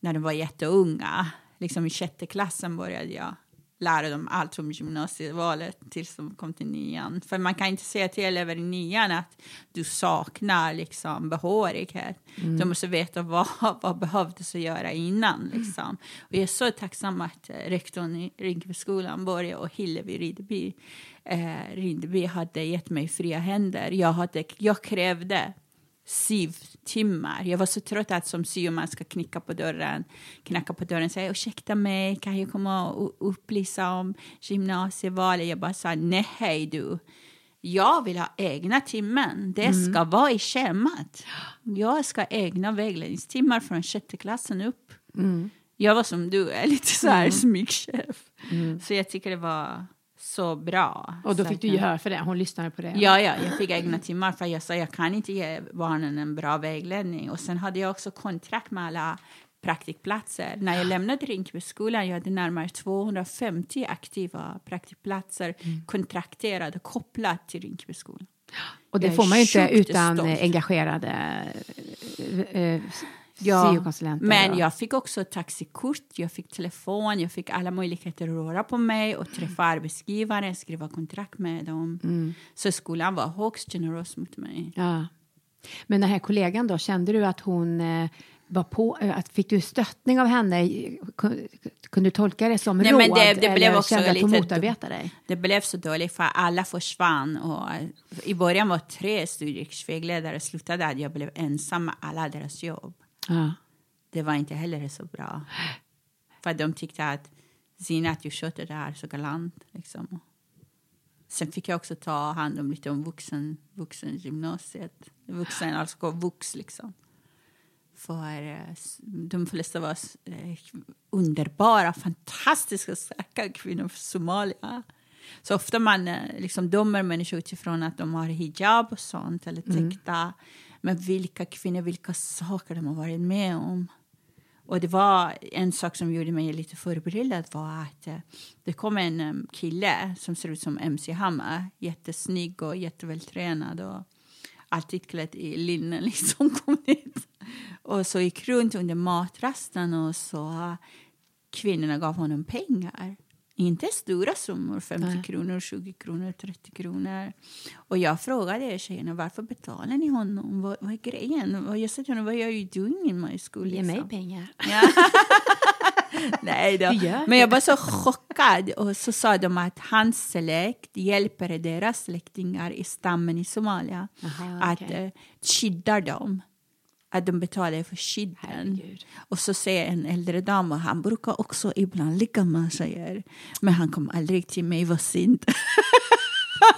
[SPEAKER 2] när de var jätteunga. Liksom i sjätte klassen började jag lära dem allt om gymnasievalet tills de kom till nian. För man kan inte säga till elever i nian att du saknar liksom, behörighet. Mm. De måste veta vad, vad behövdes att göra innan. Liksom. Och jag är så tacksam att eh, rektorn i Rinkebyskolan, Börje och Hillevi Rideby, eh, Rideby hade gett mig fria händer. Jag, hade, jag krävde syvtimmar. Jag var så trött att som syo man ska knicka på dörren, knacka på dörren och säga ursäkta mig, kan jag komma och upplysa om gymnasievalet? Jag bara sa nej du. Jag vill ha egna timmen. Det ska vara i schemat. Jag ska ha egna vägledningstimmar från sjätte klassen upp. Jag var som du är, lite så här smygchef. Så jag tycker det var så bra.
[SPEAKER 1] Och då fick du
[SPEAKER 2] eh,
[SPEAKER 1] gehör för det. Hon lyssnade på det.
[SPEAKER 2] Ja, ja, jag fick egna timmar för jag sa jag kan inte ge barnen en bra vägledning. Och sen hade jag också kontrakt med alla praktikplatser. När jag lämnade Rinkebyskolan jag hade närmare 250 aktiva praktikplatser kontrakterade kopplat till Rinkebyskolan.
[SPEAKER 1] och det
[SPEAKER 2] jag
[SPEAKER 1] får man ju inte utan
[SPEAKER 2] stolt.
[SPEAKER 1] engagerade eh, eh,
[SPEAKER 2] Ja, men jag fick också taxikort, jag fick telefon, jag fick alla möjligheter att röra på mig och träffa arbetsgivare, skriva kontrakt med dem. Så skolan var högst generös mot mig.
[SPEAKER 1] Ja. Men den här kollegan då, kände du att hon eh, var på, eh, att fick du stöttning av henne? Kun- Kunde du tolka det som
[SPEAKER 2] Nej,
[SPEAKER 1] råd?
[SPEAKER 2] men det- det blev
[SPEAKER 1] eller
[SPEAKER 2] också
[SPEAKER 1] kände att hon motarbetade dig?
[SPEAKER 2] Det blev så dåligt för alla försvann. Och I början var tre studievägledare slutade att jag blev ensam med alla deras jobb.
[SPEAKER 1] Ja.
[SPEAKER 2] Det var inte heller så bra. För de tyckte att Zina, att du sköter det här så galant. Liksom. Sen fick jag också ta hand om lite om vuxen, vuxengymnasiet. Vuxen, alltså vux liksom. För eh, de flesta var eh, underbara, fantastiska, starka kvinnor från Somalia. Så ofta man eh, liksom dömer människor utifrån att de har hijab och sånt, eller täckta. Men vilka kvinnor, vilka saker de har varit med om. Och det var en sak som gjorde mig lite förbryllad var att eh, det kom en eh, kille som ser ut som MC Hammer, jättesnygg och jättevältränad och alltid klädd i linne liksom kom dit. Och så gick runt under matrasten och så eh, kvinnorna gav honom pengar. Inte stora summor, 50 kronor, 20 kronor, 30 kronor. Och jag frågade tjejerna varför betalar ni honom? Vad, vad är grejen? Och jag sa till honom, vad are you doing in my school?
[SPEAKER 1] Ge
[SPEAKER 2] liksom?
[SPEAKER 1] mig pengar.
[SPEAKER 2] Nej då.
[SPEAKER 1] Gör
[SPEAKER 2] Men jag var så chockad. Och så sa de att hans släkt hjälper deras släktingar i stammen i Somalia.
[SPEAKER 1] Aha,
[SPEAKER 2] att
[SPEAKER 1] okej.
[SPEAKER 2] eh, skydda dem. Att de betalar för skydden.
[SPEAKER 1] Herregud.
[SPEAKER 2] Och så säger en äldre dam, och han brukar också ibland ligga med tjejer. Men han kom aldrig till mig, vad synd.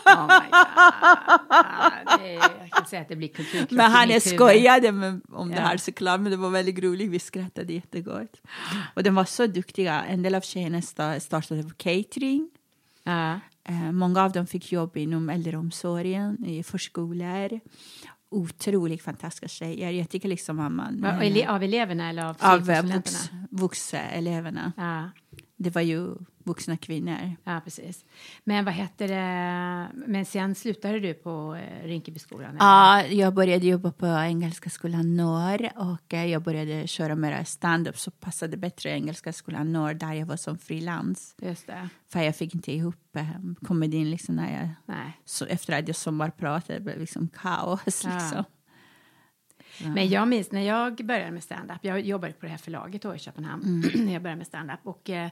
[SPEAKER 1] Oh my God. Det, jag kan säga att det blir kulturkrock
[SPEAKER 2] Men han är skojade med, om det
[SPEAKER 1] Ja.
[SPEAKER 2] här såklart, men det var väldigt roligt. Vi skrattade jättegott. Och de var så duktiga. En del av tjejerna sta- startade catering. Eh, många av dem fick jobb inom äldreomsorgen, i förskolor. Otroligt fantastiska tjejer. Jag tycker liksom att man... Eh,
[SPEAKER 1] ele- Av eleverna eller av
[SPEAKER 2] av vux, vuxeleverna.
[SPEAKER 1] Ja.
[SPEAKER 2] Det var ju vuxna kvinnor.
[SPEAKER 1] Ja, precis. Men vad heter det? Men sen slutade du på eh, Rinkebyskolan? eller?
[SPEAKER 2] Ja, jag började jobba på Engelska skolan Norr och eh, jag började köra mera stand-up så passade bättre Engelska skolan Norr där jag var som frilans.
[SPEAKER 1] Just det.
[SPEAKER 2] För jag fick inte ihop eh, komedin liksom när jag,
[SPEAKER 1] Nej.
[SPEAKER 2] så efter att jag sommarpratade blev liksom kaos.
[SPEAKER 1] Ja.
[SPEAKER 2] Liksom.
[SPEAKER 1] Men jag minns när jag började med stand-up. Jag jobbade på det här förlaget då i Köpenhamn.
[SPEAKER 2] Mm.
[SPEAKER 1] när jag började med stand-up. Och eh,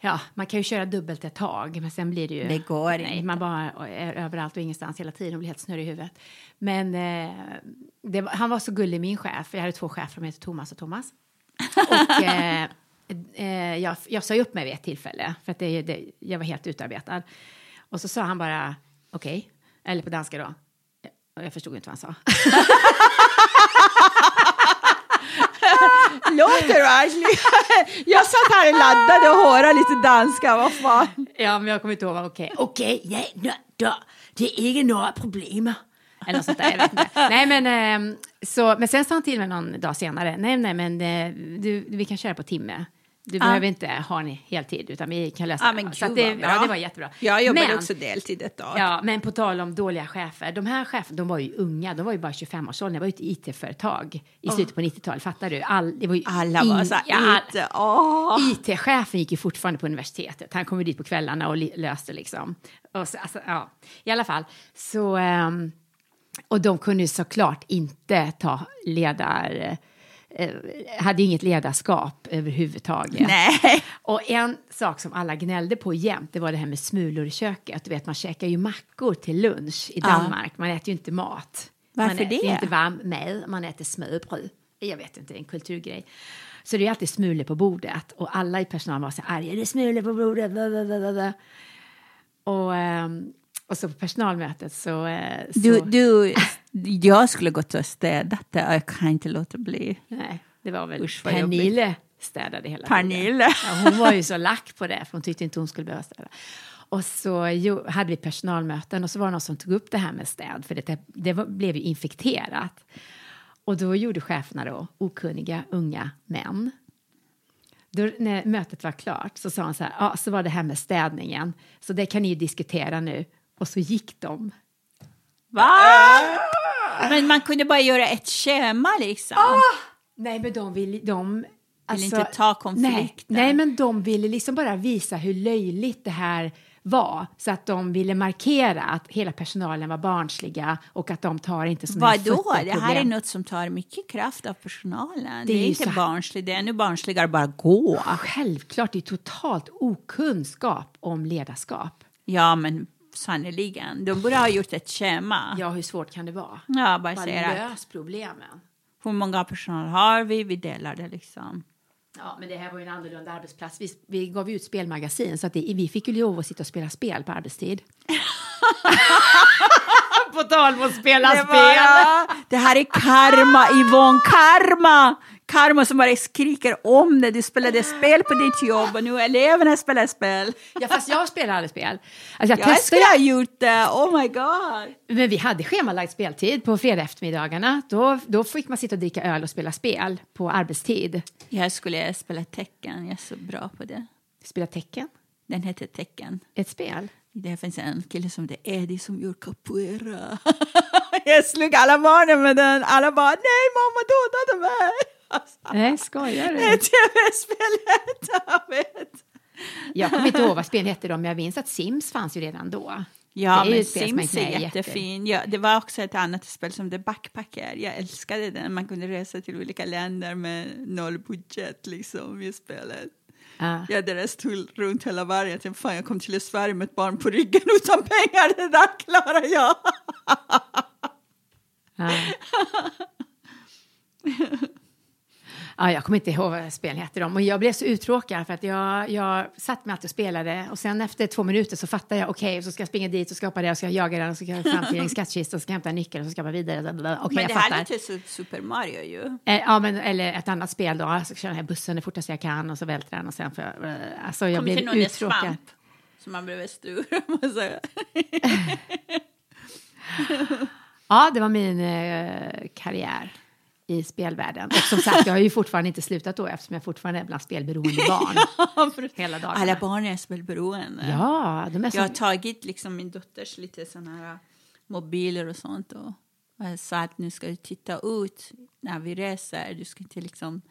[SPEAKER 1] ja, man kan ju köra dubbelt ett tag. Men sen blir det ju...
[SPEAKER 2] Det går
[SPEAKER 1] nej,
[SPEAKER 2] inte.
[SPEAKER 1] Man bara är överallt och ingenstans hela tiden och blir helt snurrig i huvudet. Men eh, det han var så gullig, min chef. Jag hade två chefer, de heter Thomas och Thomas. Och eh, eh, jag, jag sa upp mig vid ett tillfälle för att det, det, jag var helt utarbetad. Och så sa han bara okej, eller på danska då. Och jag förstod inte vad han sa.
[SPEAKER 2] Låter du Ashley? jag satt här och laddade och hörde lite danska, vad fan.
[SPEAKER 1] Ja, men jag kommer inte ihåg vad okej. Okej, nej, då. Det är inte några problem. Eller något sånt där, jag vet inte. Nej, men, ehm, så, men sen sa han till mig någon dag senare, nej, nej, men eh, du, vi kan köra på timme. Du behöver inte ha en heltid, utan vi kan lösa
[SPEAKER 2] Ja, men
[SPEAKER 1] Så det,
[SPEAKER 2] vad bra.
[SPEAKER 1] ja, det var jättebra.
[SPEAKER 2] Jag jobbade
[SPEAKER 1] men,
[SPEAKER 2] också deltid ett tag.
[SPEAKER 1] Ja, men på tal om dåliga chefer. De här cheferna, de var ju unga. De var ju bara 25-årsåldern. Det var ju ett IT-företag i slutet på 90-talet. Fattar du? All, det var ju
[SPEAKER 2] Alla var
[SPEAKER 1] in-
[SPEAKER 2] så här,
[SPEAKER 1] ja,
[SPEAKER 2] inte, åh.
[SPEAKER 1] IT-chefen gick ju fortfarande på universitetet. Han kom ju dit på kvällarna och löste liksom. Och så, alltså, ja. I alla fall, så... ehm, och de kunde ju såklart inte ta ledar... eh, hade inget ledarskap överhuvudtaget.
[SPEAKER 2] Nej.
[SPEAKER 1] Och en sak som alla gnällde på jämt, det var det här med smulor i köket. Du vet, man käkar ju mackor till lunch i
[SPEAKER 2] Ja.
[SPEAKER 1] Danmark. Man äter ju inte mat.
[SPEAKER 2] Varför
[SPEAKER 1] man äter
[SPEAKER 2] det?
[SPEAKER 1] inte varm med, man äter smörbröd. Jag vet inte, det är en kulturgrej. Så det är alltid smulor på bordet och alla i personalen var så arga. Det är smulor på bordet. Och, ehm, och så på personalmötet så... eh, så
[SPEAKER 2] Du, du, jag skulle gått och städat det. Jag kan inte låta bli.
[SPEAKER 1] Nej, det var väl
[SPEAKER 2] Usch,
[SPEAKER 1] Pernille städade hela tiden.
[SPEAKER 2] Pernille.
[SPEAKER 1] Ja, hon var ju så lack på det, för hon tyckte inte hon skulle behöva städa. Och så jo, hade vi personalmöten och så var det någon som tog upp det här med städ, för det, det var, blev ju infekterat. Och då gjorde cheferna då, okunniga unga män. Då, när mötet var klart så sa han så här, ja, så var det här med städningen, så det kan ni ju diskutera nu. Och så gick de.
[SPEAKER 2] Va? Men man kunde bara göra ett schema liksom.
[SPEAKER 1] Nej, men de vill, de alltså,
[SPEAKER 2] inte ta konflikten.
[SPEAKER 1] Nej, nej, men de ville liksom bara visa hur löjligt det här var. Så att de ville markera att hela personalen var barnsliga och att de tar inte som
[SPEAKER 2] Vadå? Det här är något som tar mycket kraft av personalen.
[SPEAKER 1] Det
[SPEAKER 2] Det
[SPEAKER 1] är
[SPEAKER 2] inte
[SPEAKER 1] så-
[SPEAKER 2] barnsligt, det är ännu barnsligare att bara gå.
[SPEAKER 1] Självklart, det är totalt okunskap om ledarskap.
[SPEAKER 2] Ja, men sannerligen. De borde ha gjort ett schema.
[SPEAKER 1] Ja, hur svårt kan det vara?
[SPEAKER 2] Ja, bara
[SPEAKER 1] Bara
[SPEAKER 2] säga att
[SPEAKER 1] lös problemen.
[SPEAKER 2] hur många personal har vi? Vi delar det liksom.
[SPEAKER 1] Ja, men det här var ju en annorlunda arbetsplats. Vi, vi gav ut spelmagasin, så att det, vi fick ju lov att sitta och spela spel på arbetstid. på tal om att spela
[SPEAKER 2] Det, var, ja, det här är karma, Yvonne. Karma! Karma som bara skriker om det. Du spelade spel på ditt jobb och nu eleverna spelar spel.
[SPEAKER 1] Ja, fast jag spelar aldrig spel. Alltså jag
[SPEAKER 2] Jag skulle ha gjort det. Oh my god.
[SPEAKER 1] men vi hade schemalagd speltid på fredag eftermiddagarna. Då, då fick man sitta och dricka öl och spela spel på arbetstid.
[SPEAKER 2] Jag skulle spela tecken. Jag är så bra på det.
[SPEAKER 1] Spela tecken,
[SPEAKER 2] Den heter tecken.
[SPEAKER 1] ett spel.
[SPEAKER 2] Det finns en kille som heter Eddie som gör capoeira. jag slog alla barnen med den. Alla bara nej mamma dödade mig.
[SPEAKER 1] Nej, skojar du?
[SPEAKER 2] tv-spelet. Jag
[SPEAKER 1] kommer inte ihåg vad spelen hette då, men jag minns att Sims fanns ju redan då.
[SPEAKER 2] Ja, men Sims är jättefin. Ja, det var också ett annat spel som The Backpacker. Jag älskade den. Man kunde resa till olika länder med noll budget liksom i spelet.
[SPEAKER 1] Ja.
[SPEAKER 2] Jag hade rest hull- runt hela världen. Jag tänkte, fan, jag kom till Sverige med ett barn på ryggen utan pengar. Det där klarar jag.
[SPEAKER 1] Ja. Ja, jag kommer inte ihåg vad spelen hette dem. Och jag blev så uttråkad för att jag, jag satt mig alltid och spelade och sen efter två minuter så fattade jag okej, så ska jag springa dit och skapa det och ska jag jaga den och så ska jag fram till en skattkista och ska jag hämta en nyckel och så ska jag vidare. Okej,
[SPEAKER 2] men
[SPEAKER 1] jag
[SPEAKER 2] det
[SPEAKER 1] fattar.
[SPEAKER 2] här är lite su- Super Mario ju.
[SPEAKER 1] Eh, Ja, men, eller ett annat spel då. Alltså, kör den här bussen det fortaste jag kan och så välter den och sen får jag... eh, Alltså, jag
[SPEAKER 2] Kom
[SPEAKER 1] blev uttråkad.
[SPEAKER 2] svamp som man blev stur. måste jag säga.
[SPEAKER 1] Ja, det var min eh, karriär i spelvärlden. Och som sagt, jag har ju fortfarande inte slutat då eftersom jag fortfarande är bland spelberoende barn hela dagarna.
[SPEAKER 2] Alla barn är spelberoende.
[SPEAKER 1] Ja, de är så...
[SPEAKER 2] Jag har tagit liksom min dotters lite såna här mobiler och sånt och jag sa att nu ska du titta ut när vi reser. Du ska inte liksom...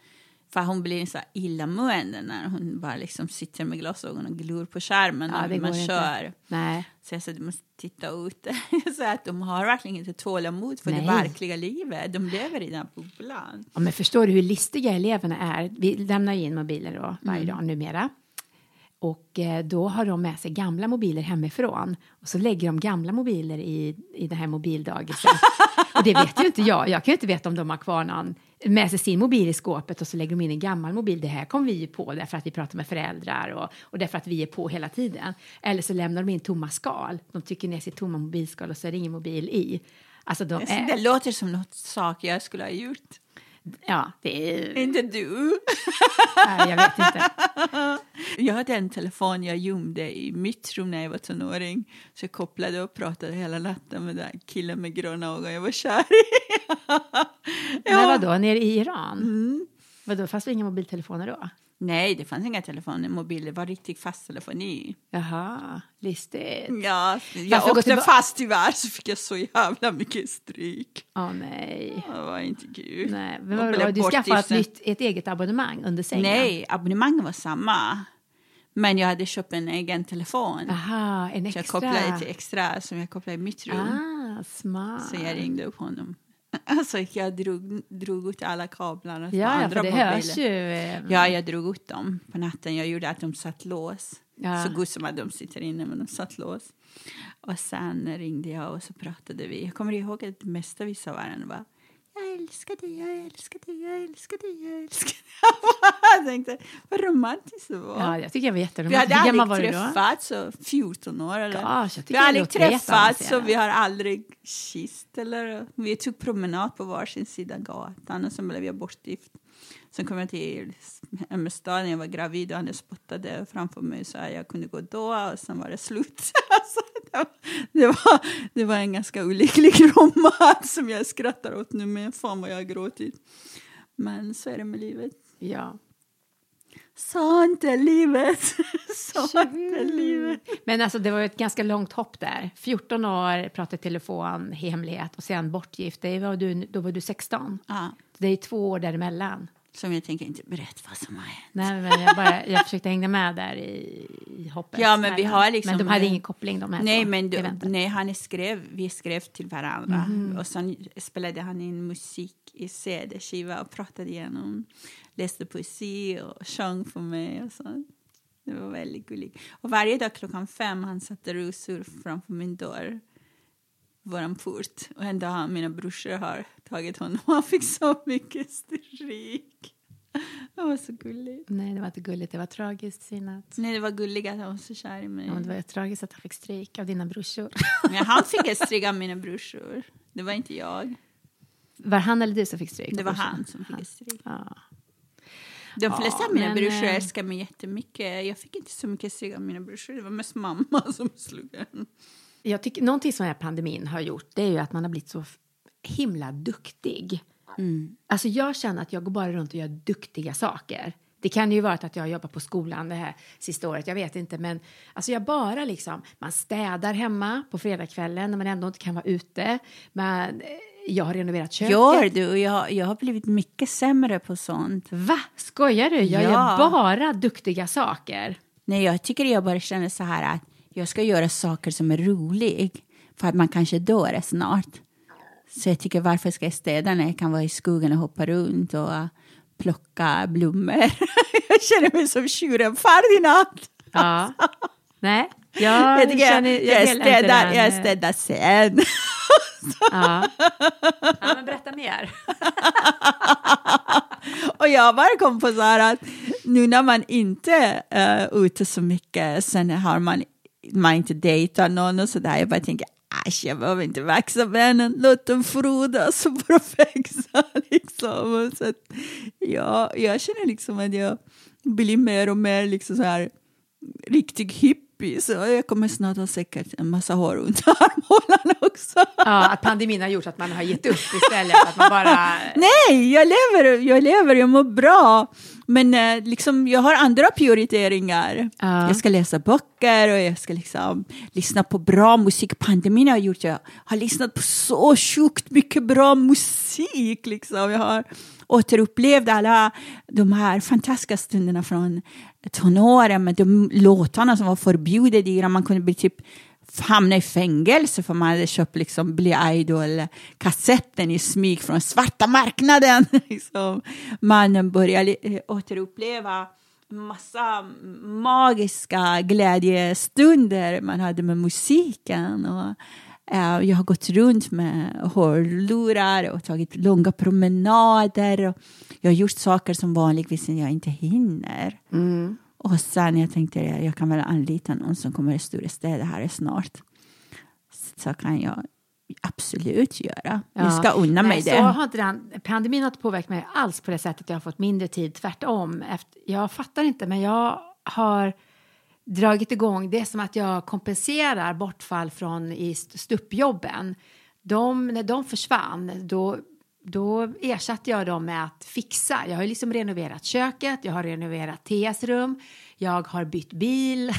[SPEAKER 2] För hon blir så här illamående när hon bara liksom sitter med glasögon och glor på skärmen
[SPEAKER 1] Ja,
[SPEAKER 2] när
[SPEAKER 1] det
[SPEAKER 2] man
[SPEAKER 1] inte.
[SPEAKER 2] kör.
[SPEAKER 1] Nej.
[SPEAKER 2] Så jag sa du måste titta ut. så att de har verkligen inte tålamod för det
[SPEAKER 1] Nej.
[SPEAKER 2] verkliga livet. De lever i den här bubblan.
[SPEAKER 1] Ja, men förstår du hur listiga eleverna är? Vi lämnar ju in mobiler då varje
[SPEAKER 2] Mm.
[SPEAKER 1] dag numera. Och eh, då har de med sig gamla mobiler hemifrån. Och så lägger de gamla mobiler i, i det här mobildagiset. och det vet ju inte jag. Jag kan ju inte veta om de har kvar någon med sig sin mobil i skåpet och så lägger de in en gammal mobil. Det här kom vi ju på därför att vi pratar med föräldrar och, och därför att vi är på hela tiden. Eller så lämnar de in tomma skal. De trycker ner sitt tomma mobilskal och så är det ingen mobil i. Alltså de
[SPEAKER 2] Alltså,
[SPEAKER 1] är,
[SPEAKER 2] Det låter som något sak jag skulle ha gjort.
[SPEAKER 1] Ja, det är...
[SPEAKER 2] Inte du.
[SPEAKER 1] Nej, jag vet inte.
[SPEAKER 2] Jag hade en telefon jag gömde i mitt rum när jag var tonåring. Så jag kopplade och pratade hela natten med den killen med gröna ögon jag var kär i.
[SPEAKER 1] Men vadå, nere i Iran? Vadå, fanns det inga mobiltelefoner då?
[SPEAKER 2] Nej, det fanns inga telefoner, mobiler. Var riktigt fast telefoni.
[SPEAKER 1] Jaha, listigt.
[SPEAKER 2] Ja,
[SPEAKER 1] jag gå
[SPEAKER 2] åkte fast tyvärr så fick jag så jävla mycket stryk.
[SPEAKER 1] Åh nej.
[SPEAKER 2] Det var inte kul.
[SPEAKER 1] nej. Men vadå,
[SPEAKER 2] blev
[SPEAKER 1] du skaffade ett, nytt, ett eget abonnemang under sängen?
[SPEAKER 2] Nej, abonnemanget var samma. Men jag hade köpt en egen telefon.
[SPEAKER 1] Aha, en
[SPEAKER 2] Så
[SPEAKER 1] extra.
[SPEAKER 2] jag kopplade till extra som jag kopplade i mitt rum.
[SPEAKER 1] Ah, smart.
[SPEAKER 2] Så jag ringde upp honom. Alltså jag drog, drog ut alla kablarna på
[SPEAKER 1] Ja, ja
[SPEAKER 2] andra
[SPEAKER 1] det
[SPEAKER 2] mobiler.
[SPEAKER 1] hörs ju. eh,
[SPEAKER 2] Ja, jag drog ut dem på natten. Jag gjorde att de satt lås.
[SPEAKER 1] Ja.
[SPEAKER 2] Så god som att de sitter inne, men de satt lås. Och sen ringde jag och så pratade vi. Jag kommer ihåg att det mesta vi sa varandra var älskar dig, jag älskar dig, jag älskar dig, jag älskar dig. jag tänkte, vad romantiskt det var.
[SPEAKER 1] Ja, jag tycker jag var
[SPEAKER 2] vi
[SPEAKER 1] jätteromantisk.
[SPEAKER 2] hade aldrig träffats, så 14 år eller?
[SPEAKER 1] Gosh, jag
[SPEAKER 2] vi har aldrig träffats och vi har aldrig kysst. Eller, vi tog promenad på varsin sida gatan och sen blev jag bortgift. Sen kom jag till Emmestad när jag var gravid och han spottade framför mig så jag kunde gå då och sen var det slut. Det, var, det, var, en ganska olycklig romans som jag skrattar åt nu men fan vad jag har gråtit. Men så är det med livet.
[SPEAKER 1] Ja.
[SPEAKER 2] Sånt är livet. Sånt är livet.
[SPEAKER 1] Men alltså, det var ju ett ganska långt hopp där. 14 år, pratade telefon, hemlighet och sen bortgift. Det var du, då var du 16.
[SPEAKER 2] Ja,
[SPEAKER 1] Det är två år däremellan.
[SPEAKER 2] Som jag tänker inte berätta vad som har hänt.
[SPEAKER 1] Nej, men jag, bara, jag försökte hänga med där i, i hoppet.
[SPEAKER 2] Ja, men vi har liksom-
[SPEAKER 1] Men de hade ingen koppling de här
[SPEAKER 2] Nej, men
[SPEAKER 1] eventen.
[SPEAKER 2] nej, han skrev, vi skrev till varandra
[SPEAKER 1] Mhm.
[SPEAKER 2] och sen spelade han in musik i CD-skiva och pratade igenom, läste poesi och sjöng för mig och sånt. Det var väldigt gulligt. Och varje dag klockan fem han satte rosor framför min dörr, våran port. Och en dag mina brorsor har tagit honom han fick så mycket stryk. Det var så gulligt.
[SPEAKER 1] Nej, det var inte gulligt. Det var tragiskt, Sinat.
[SPEAKER 2] Nej, det var gulligt att han var så kär i mig.
[SPEAKER 1] Ja, det var tragiskt att han fick stryk av dina brorsor.
[SPEAKER 2] Men han fick stryk av mina brorsor. Det var inte jag.
[SPEAKER 1] Var han eller du som fick stryk?
[SPEAKER 2] Det var han som fick stryk.
[SPEAKER 1] Ja.
[SPEAKER 2] De flesta
[SPEAKER 1] Ja,
[SPEAKER 2] av mina
[SPEAKER 1] men,
[SPEAKER 2] brorsor
[SPEAKER 1] eh,
[SPEAKER 2] älskar mig jättemycket. Jag fick inte så mycket stryk av mina brorsor. Det var mest mamma som slog en.
[SPEAKER 1] Jag tycker, någonting som den här pandemin har gjort det är ju att man har blivit så himla duktig. Alltså jag känner att jag går bara runt och gör duktiga saker. Det kan ju vara att jag har jobbat på skolan det här sista året, jag vet inte. Men alltså jag bara liksom, man städar hemma på fredagskvällen när man ändå inte kan vara ute. Men eh, jag har renoverat köket.
[SPEAKER 2] Gör du? Jag, jag har blivit mycket sämre på sånt.
[SPEAKER 1] Va? Skojar du? Jag
[SPEAKER 2] Ja.
[SPEAKER 1] gör bara duktiga saker.
[SPEAKER 2] Nej, jag tycker jag bara känner så här att jag ska göra saker som är roliga. För att man kanske dör snart. Så jag tycker varför ska jag städa när jag kan vara i skogen och hoppa runt och plocka blommor. jag känner mig som tjuren Ferdinand.
[SPEAKER 1] Ja. Nej, jag,
[SPEAKER 2] Jag, tycker jag,
[SPEAKER 1] känner,
[SPEAKER 2] jag,
[SPEAKER 1] inte
[SPEAKER 2] städar, jag
[SPEAKER 1] eh,
[SPEAKER 2] städar sen.
[SPEAKER 1] Ja. ja, men berätta mer.
[SPEAKER 2] Och jag bara kom på så här att nu när man inte är ute så mycket, sen har man, man inte dejtar någon och så där, jag bara tänker Äsch, jag behöver inte växa vännen, låt dem frodas får de växa. Liksom. Och Så att, ja, jag känner liksom att jag blir mer och mer liksom så här riktig hippie, så jag kommer snart ha säkert en massa hår under armhålan också.
[SPEAKER 1] Ja, att pandemin har gjort att man har gett upp istället. Att man bara...
[SPEAKER 2] Nej, jag lever, jag lever, jag mår bra. Men eh, liksom, jag har andra prioriteringar.
[SPEAKER 1] Ja.
[SPEAKER 2] Jag ska läsa böcker och jag ska liksom lyssna på bra musik. Pandemin har gjort jag har lyssnat på så sjukt mycket bra musik. Liksom. Jag har återupplevt alla de här fantastiska stunderna från tonåren med de låtarna som var förbjudna i Iran. Man kunde bli typ hamna i fängelse för man hade köpt liksom Billy Idol-kassetten i smyg från svarta marknaden. liksom. Man började eh, återuppleva massa magiska glädjestunder man hade med musiken. Och, eh, jag har gått runt med hörlurar och tagit långa promenader. Och jag har gjort saker som vanligtvis jag inte hinner. Mm. Och sen jag tänkte jag, jag kan väl anlita någon som kommer i stora städer här snart. Så kan jag absolut göra. Jag ska unna mig
[SPEAKER 1] Nej,
[SPEAKER 2] det.
[SPEAKER 1] Så har inte den, pandemin har inte påverkat mig alls på det sättet. Jag har fått mindre tid, tvärtom. Efter, jag fattar inte, men jag har dragit igång. Det är som att jag kompenserar bortfall från i st- stuppjobben. De, när de försvann, då, då ersatte jag dem med att fixa. Jag har liksom renoverat köket, jag har renoverat Theas rum, jag har bytt bil.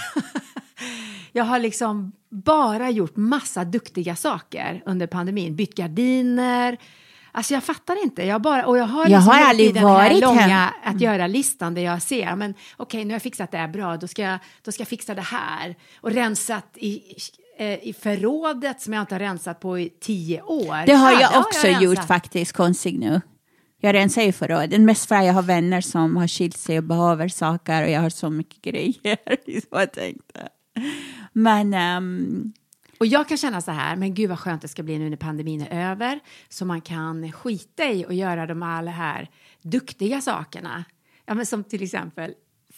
[SPEAKER 1] jag har liksom bara gjort massa duktiga saker under pandemin. Bytt gardiner. Alltså jag fattar inte. Jag, bara, och jag har,
[SPEAKER 2] Jag
[SPEAKER 1] liksom
[SPEAKER 2] har
[SPEAKER 1] hela
[SPEAKER 2] aldrig
[SPEAKER 1] den här
[SPEAKER 2] varit
[SPEAKER 1] långa
[SPEAKER 2] hem-
[SPEAKER 1] att göra-listan där jag ser, men okej nu har jag fixat det här bra, då ska jag, då ska jag fixa det här. Och rensat i i förrådet som jag inte har rensat på i tio år.
[SPEAKER 2] Det har
[SPEAKER 1] Ja,
[SPEAKER 2] jag också
[SPEAKER 1] rensat.
[SPEAKER 2] gjort faktiskt, konstigt nu. Jag rensar ju förrådet, mest för att jag har vänner som har skilt sig och behöver saker och jag har så mycket grejer. Så jag tänkte. Men ehm,
[SPEAKER 1] Och jag kan känna så här, men gud vad skönt det ska bli nu när pandemin är över, så man kan skita i och göra de alla här duktiga sakerna. Ja, men som till exempel,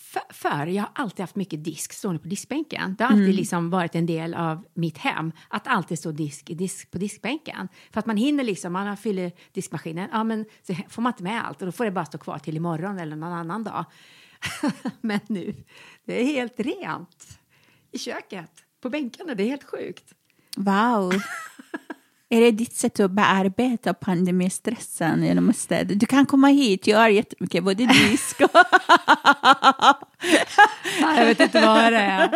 [SPEAKER 1] för, för jag har alltid haft mycket disk stående på diskbänken. Det har alltid liksom varit en del av mitt hem, att alltid stå disk, disk på diskbänken. För att man hinner liksom, man fyller diskmaskinen, ja men så får man inte med allt och då får det bara stå kvar till imorgon eller någon annan dag. men nu, det är helt rent i köket, på bänkarna, det är helt sjukt.
[SPEAKER 2] wow. Är det ditt sätt att bearbeta pandemistressen genom att städa? Du kan komma hit, jag har jättemycket både disk och...
[SPEAKER 1] Jag vet inte vad det är.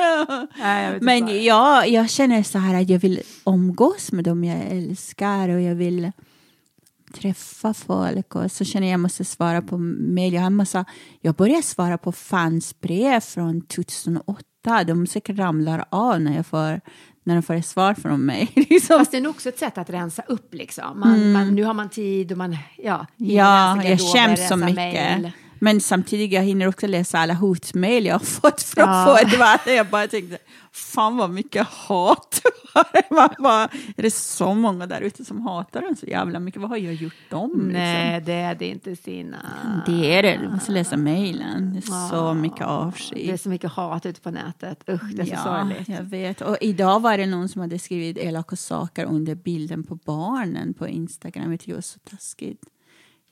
[SPEAKER 1] Nej, jag
[SPEAKER 2] Men jag, jag känner så här att jag vill umgås med dem jag älskar och jag vill träffa folk och så känner jag att jag måste svara på mejl. Jag, har en massa, jag börjar svara på fansbrev från 2008. De säkert ramlar av när jag får, när de får ett svar från mig. liksom.
[SPEAKER 1] Fast det är nog också ett sätt att rensa upp liksom. Man, man, nu har man tid och man, ja.
[SPEAKER 2] Ja, jag skäms så mycket.
[SPEAKER 1] mail.
[SPEAKER 2] Men samtidigt jag hinner också läsa alla hotmail jag har fått från
[SPEAKER 1] Ja.
[SPEAKER 2] att Jag bara tänkte, fan vad mycket hat. Man bara, är det så många där ute som hatar den så jävla mycket? Vad har jag gjort dem?
[SPEAKER 1] Nej, det är det inte.
[SPEAKER 2] Liksom? Det är det, du måste läsa mejlen. Det är så mycket avsky.
[SPEAKER 1] Det är så mycket hat ute på nätet. Usch, det är så
[SPEAKER 2] ja,
[SPEAKER 1] sorgligt.
[SPEAKER 2] jag vet. Och idag var det någon som hade skrivit elaka saker under bilden på barnen på Instagram. Det var så taskigt.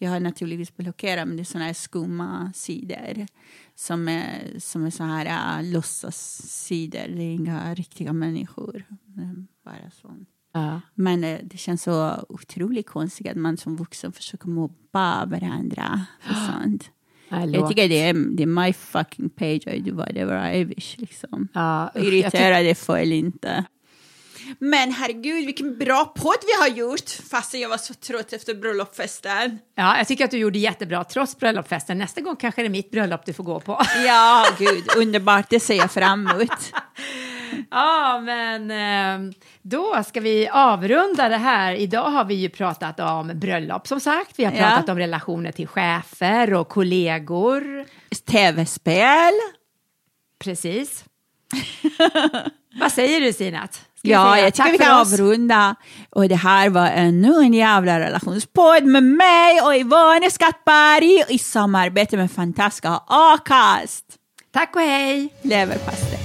[SPEAKER 2] Jag har naturligtvis blockerat, men det är såna här skumma sidor som är, som är så här uh, låtsassidor. Det är inga riktiga människor. Är Bara sånt.
[SPEAKER 1] Ja.
[SPEAKER 2] Men eh, det känns så otroligt konstigt att man som vuxen försöker mobba varandra för sånt. Jag tycker det är, det är my fucking page, I do whatever I wish. Liksom.
[SPEAKER 1] Ja, usch, jag
[SPEAKER 2] Irritera dig för eller inte. Men herregud, vilken bra podd vi har gjort! Fastän jag var så trött efter bröllopsfesten.
[SPEAKER 1] Ja, jag tycker att du gjorde jättebra trots bröllopsfesten. Nästa gång kanske det är mitt bröllop du får gå på.
[SPEAKER 2] Ja, gud, underbart. Det ser jag fram emot.
[SPEAKER 1] Ja, men eh, då ska vi avrunda det här. Idag har vi ju pratat om bröllop som sagt. Vi har
[SPEAKER 2] Ja.
[SPEAKER 1] pratat om relationer till chefer och kollegor.
[SPEAKER 2] Tv-spel.
[SPEAKER 1] Precis. Vad säger du Sinat?
[SPEAKER 2] Ja, jag tycker
[SPEAKER 1] tack
[SPEAKER 2] vi
[SPEAKER 1] för
[SPEAKER 2] kan
[SPEAKER 1] oss?
[SPEAKER 2] avrunda. Och det här var ännu en jävla relationspodd med mig och Ivone Skattberg i samarbete med fantastiska Acast.
[SPEAKER 1] Tack och hej!
[SPEAKER 2] Leverpastej.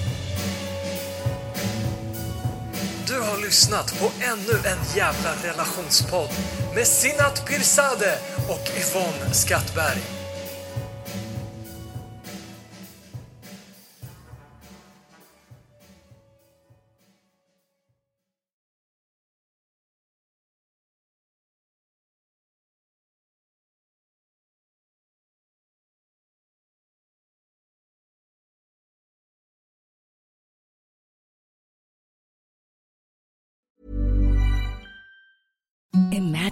[SPEAKER 3] Du har lyssnat på ännu en jävla relationspodd med Sinat Pirzadeh och Yvonne Skattberg.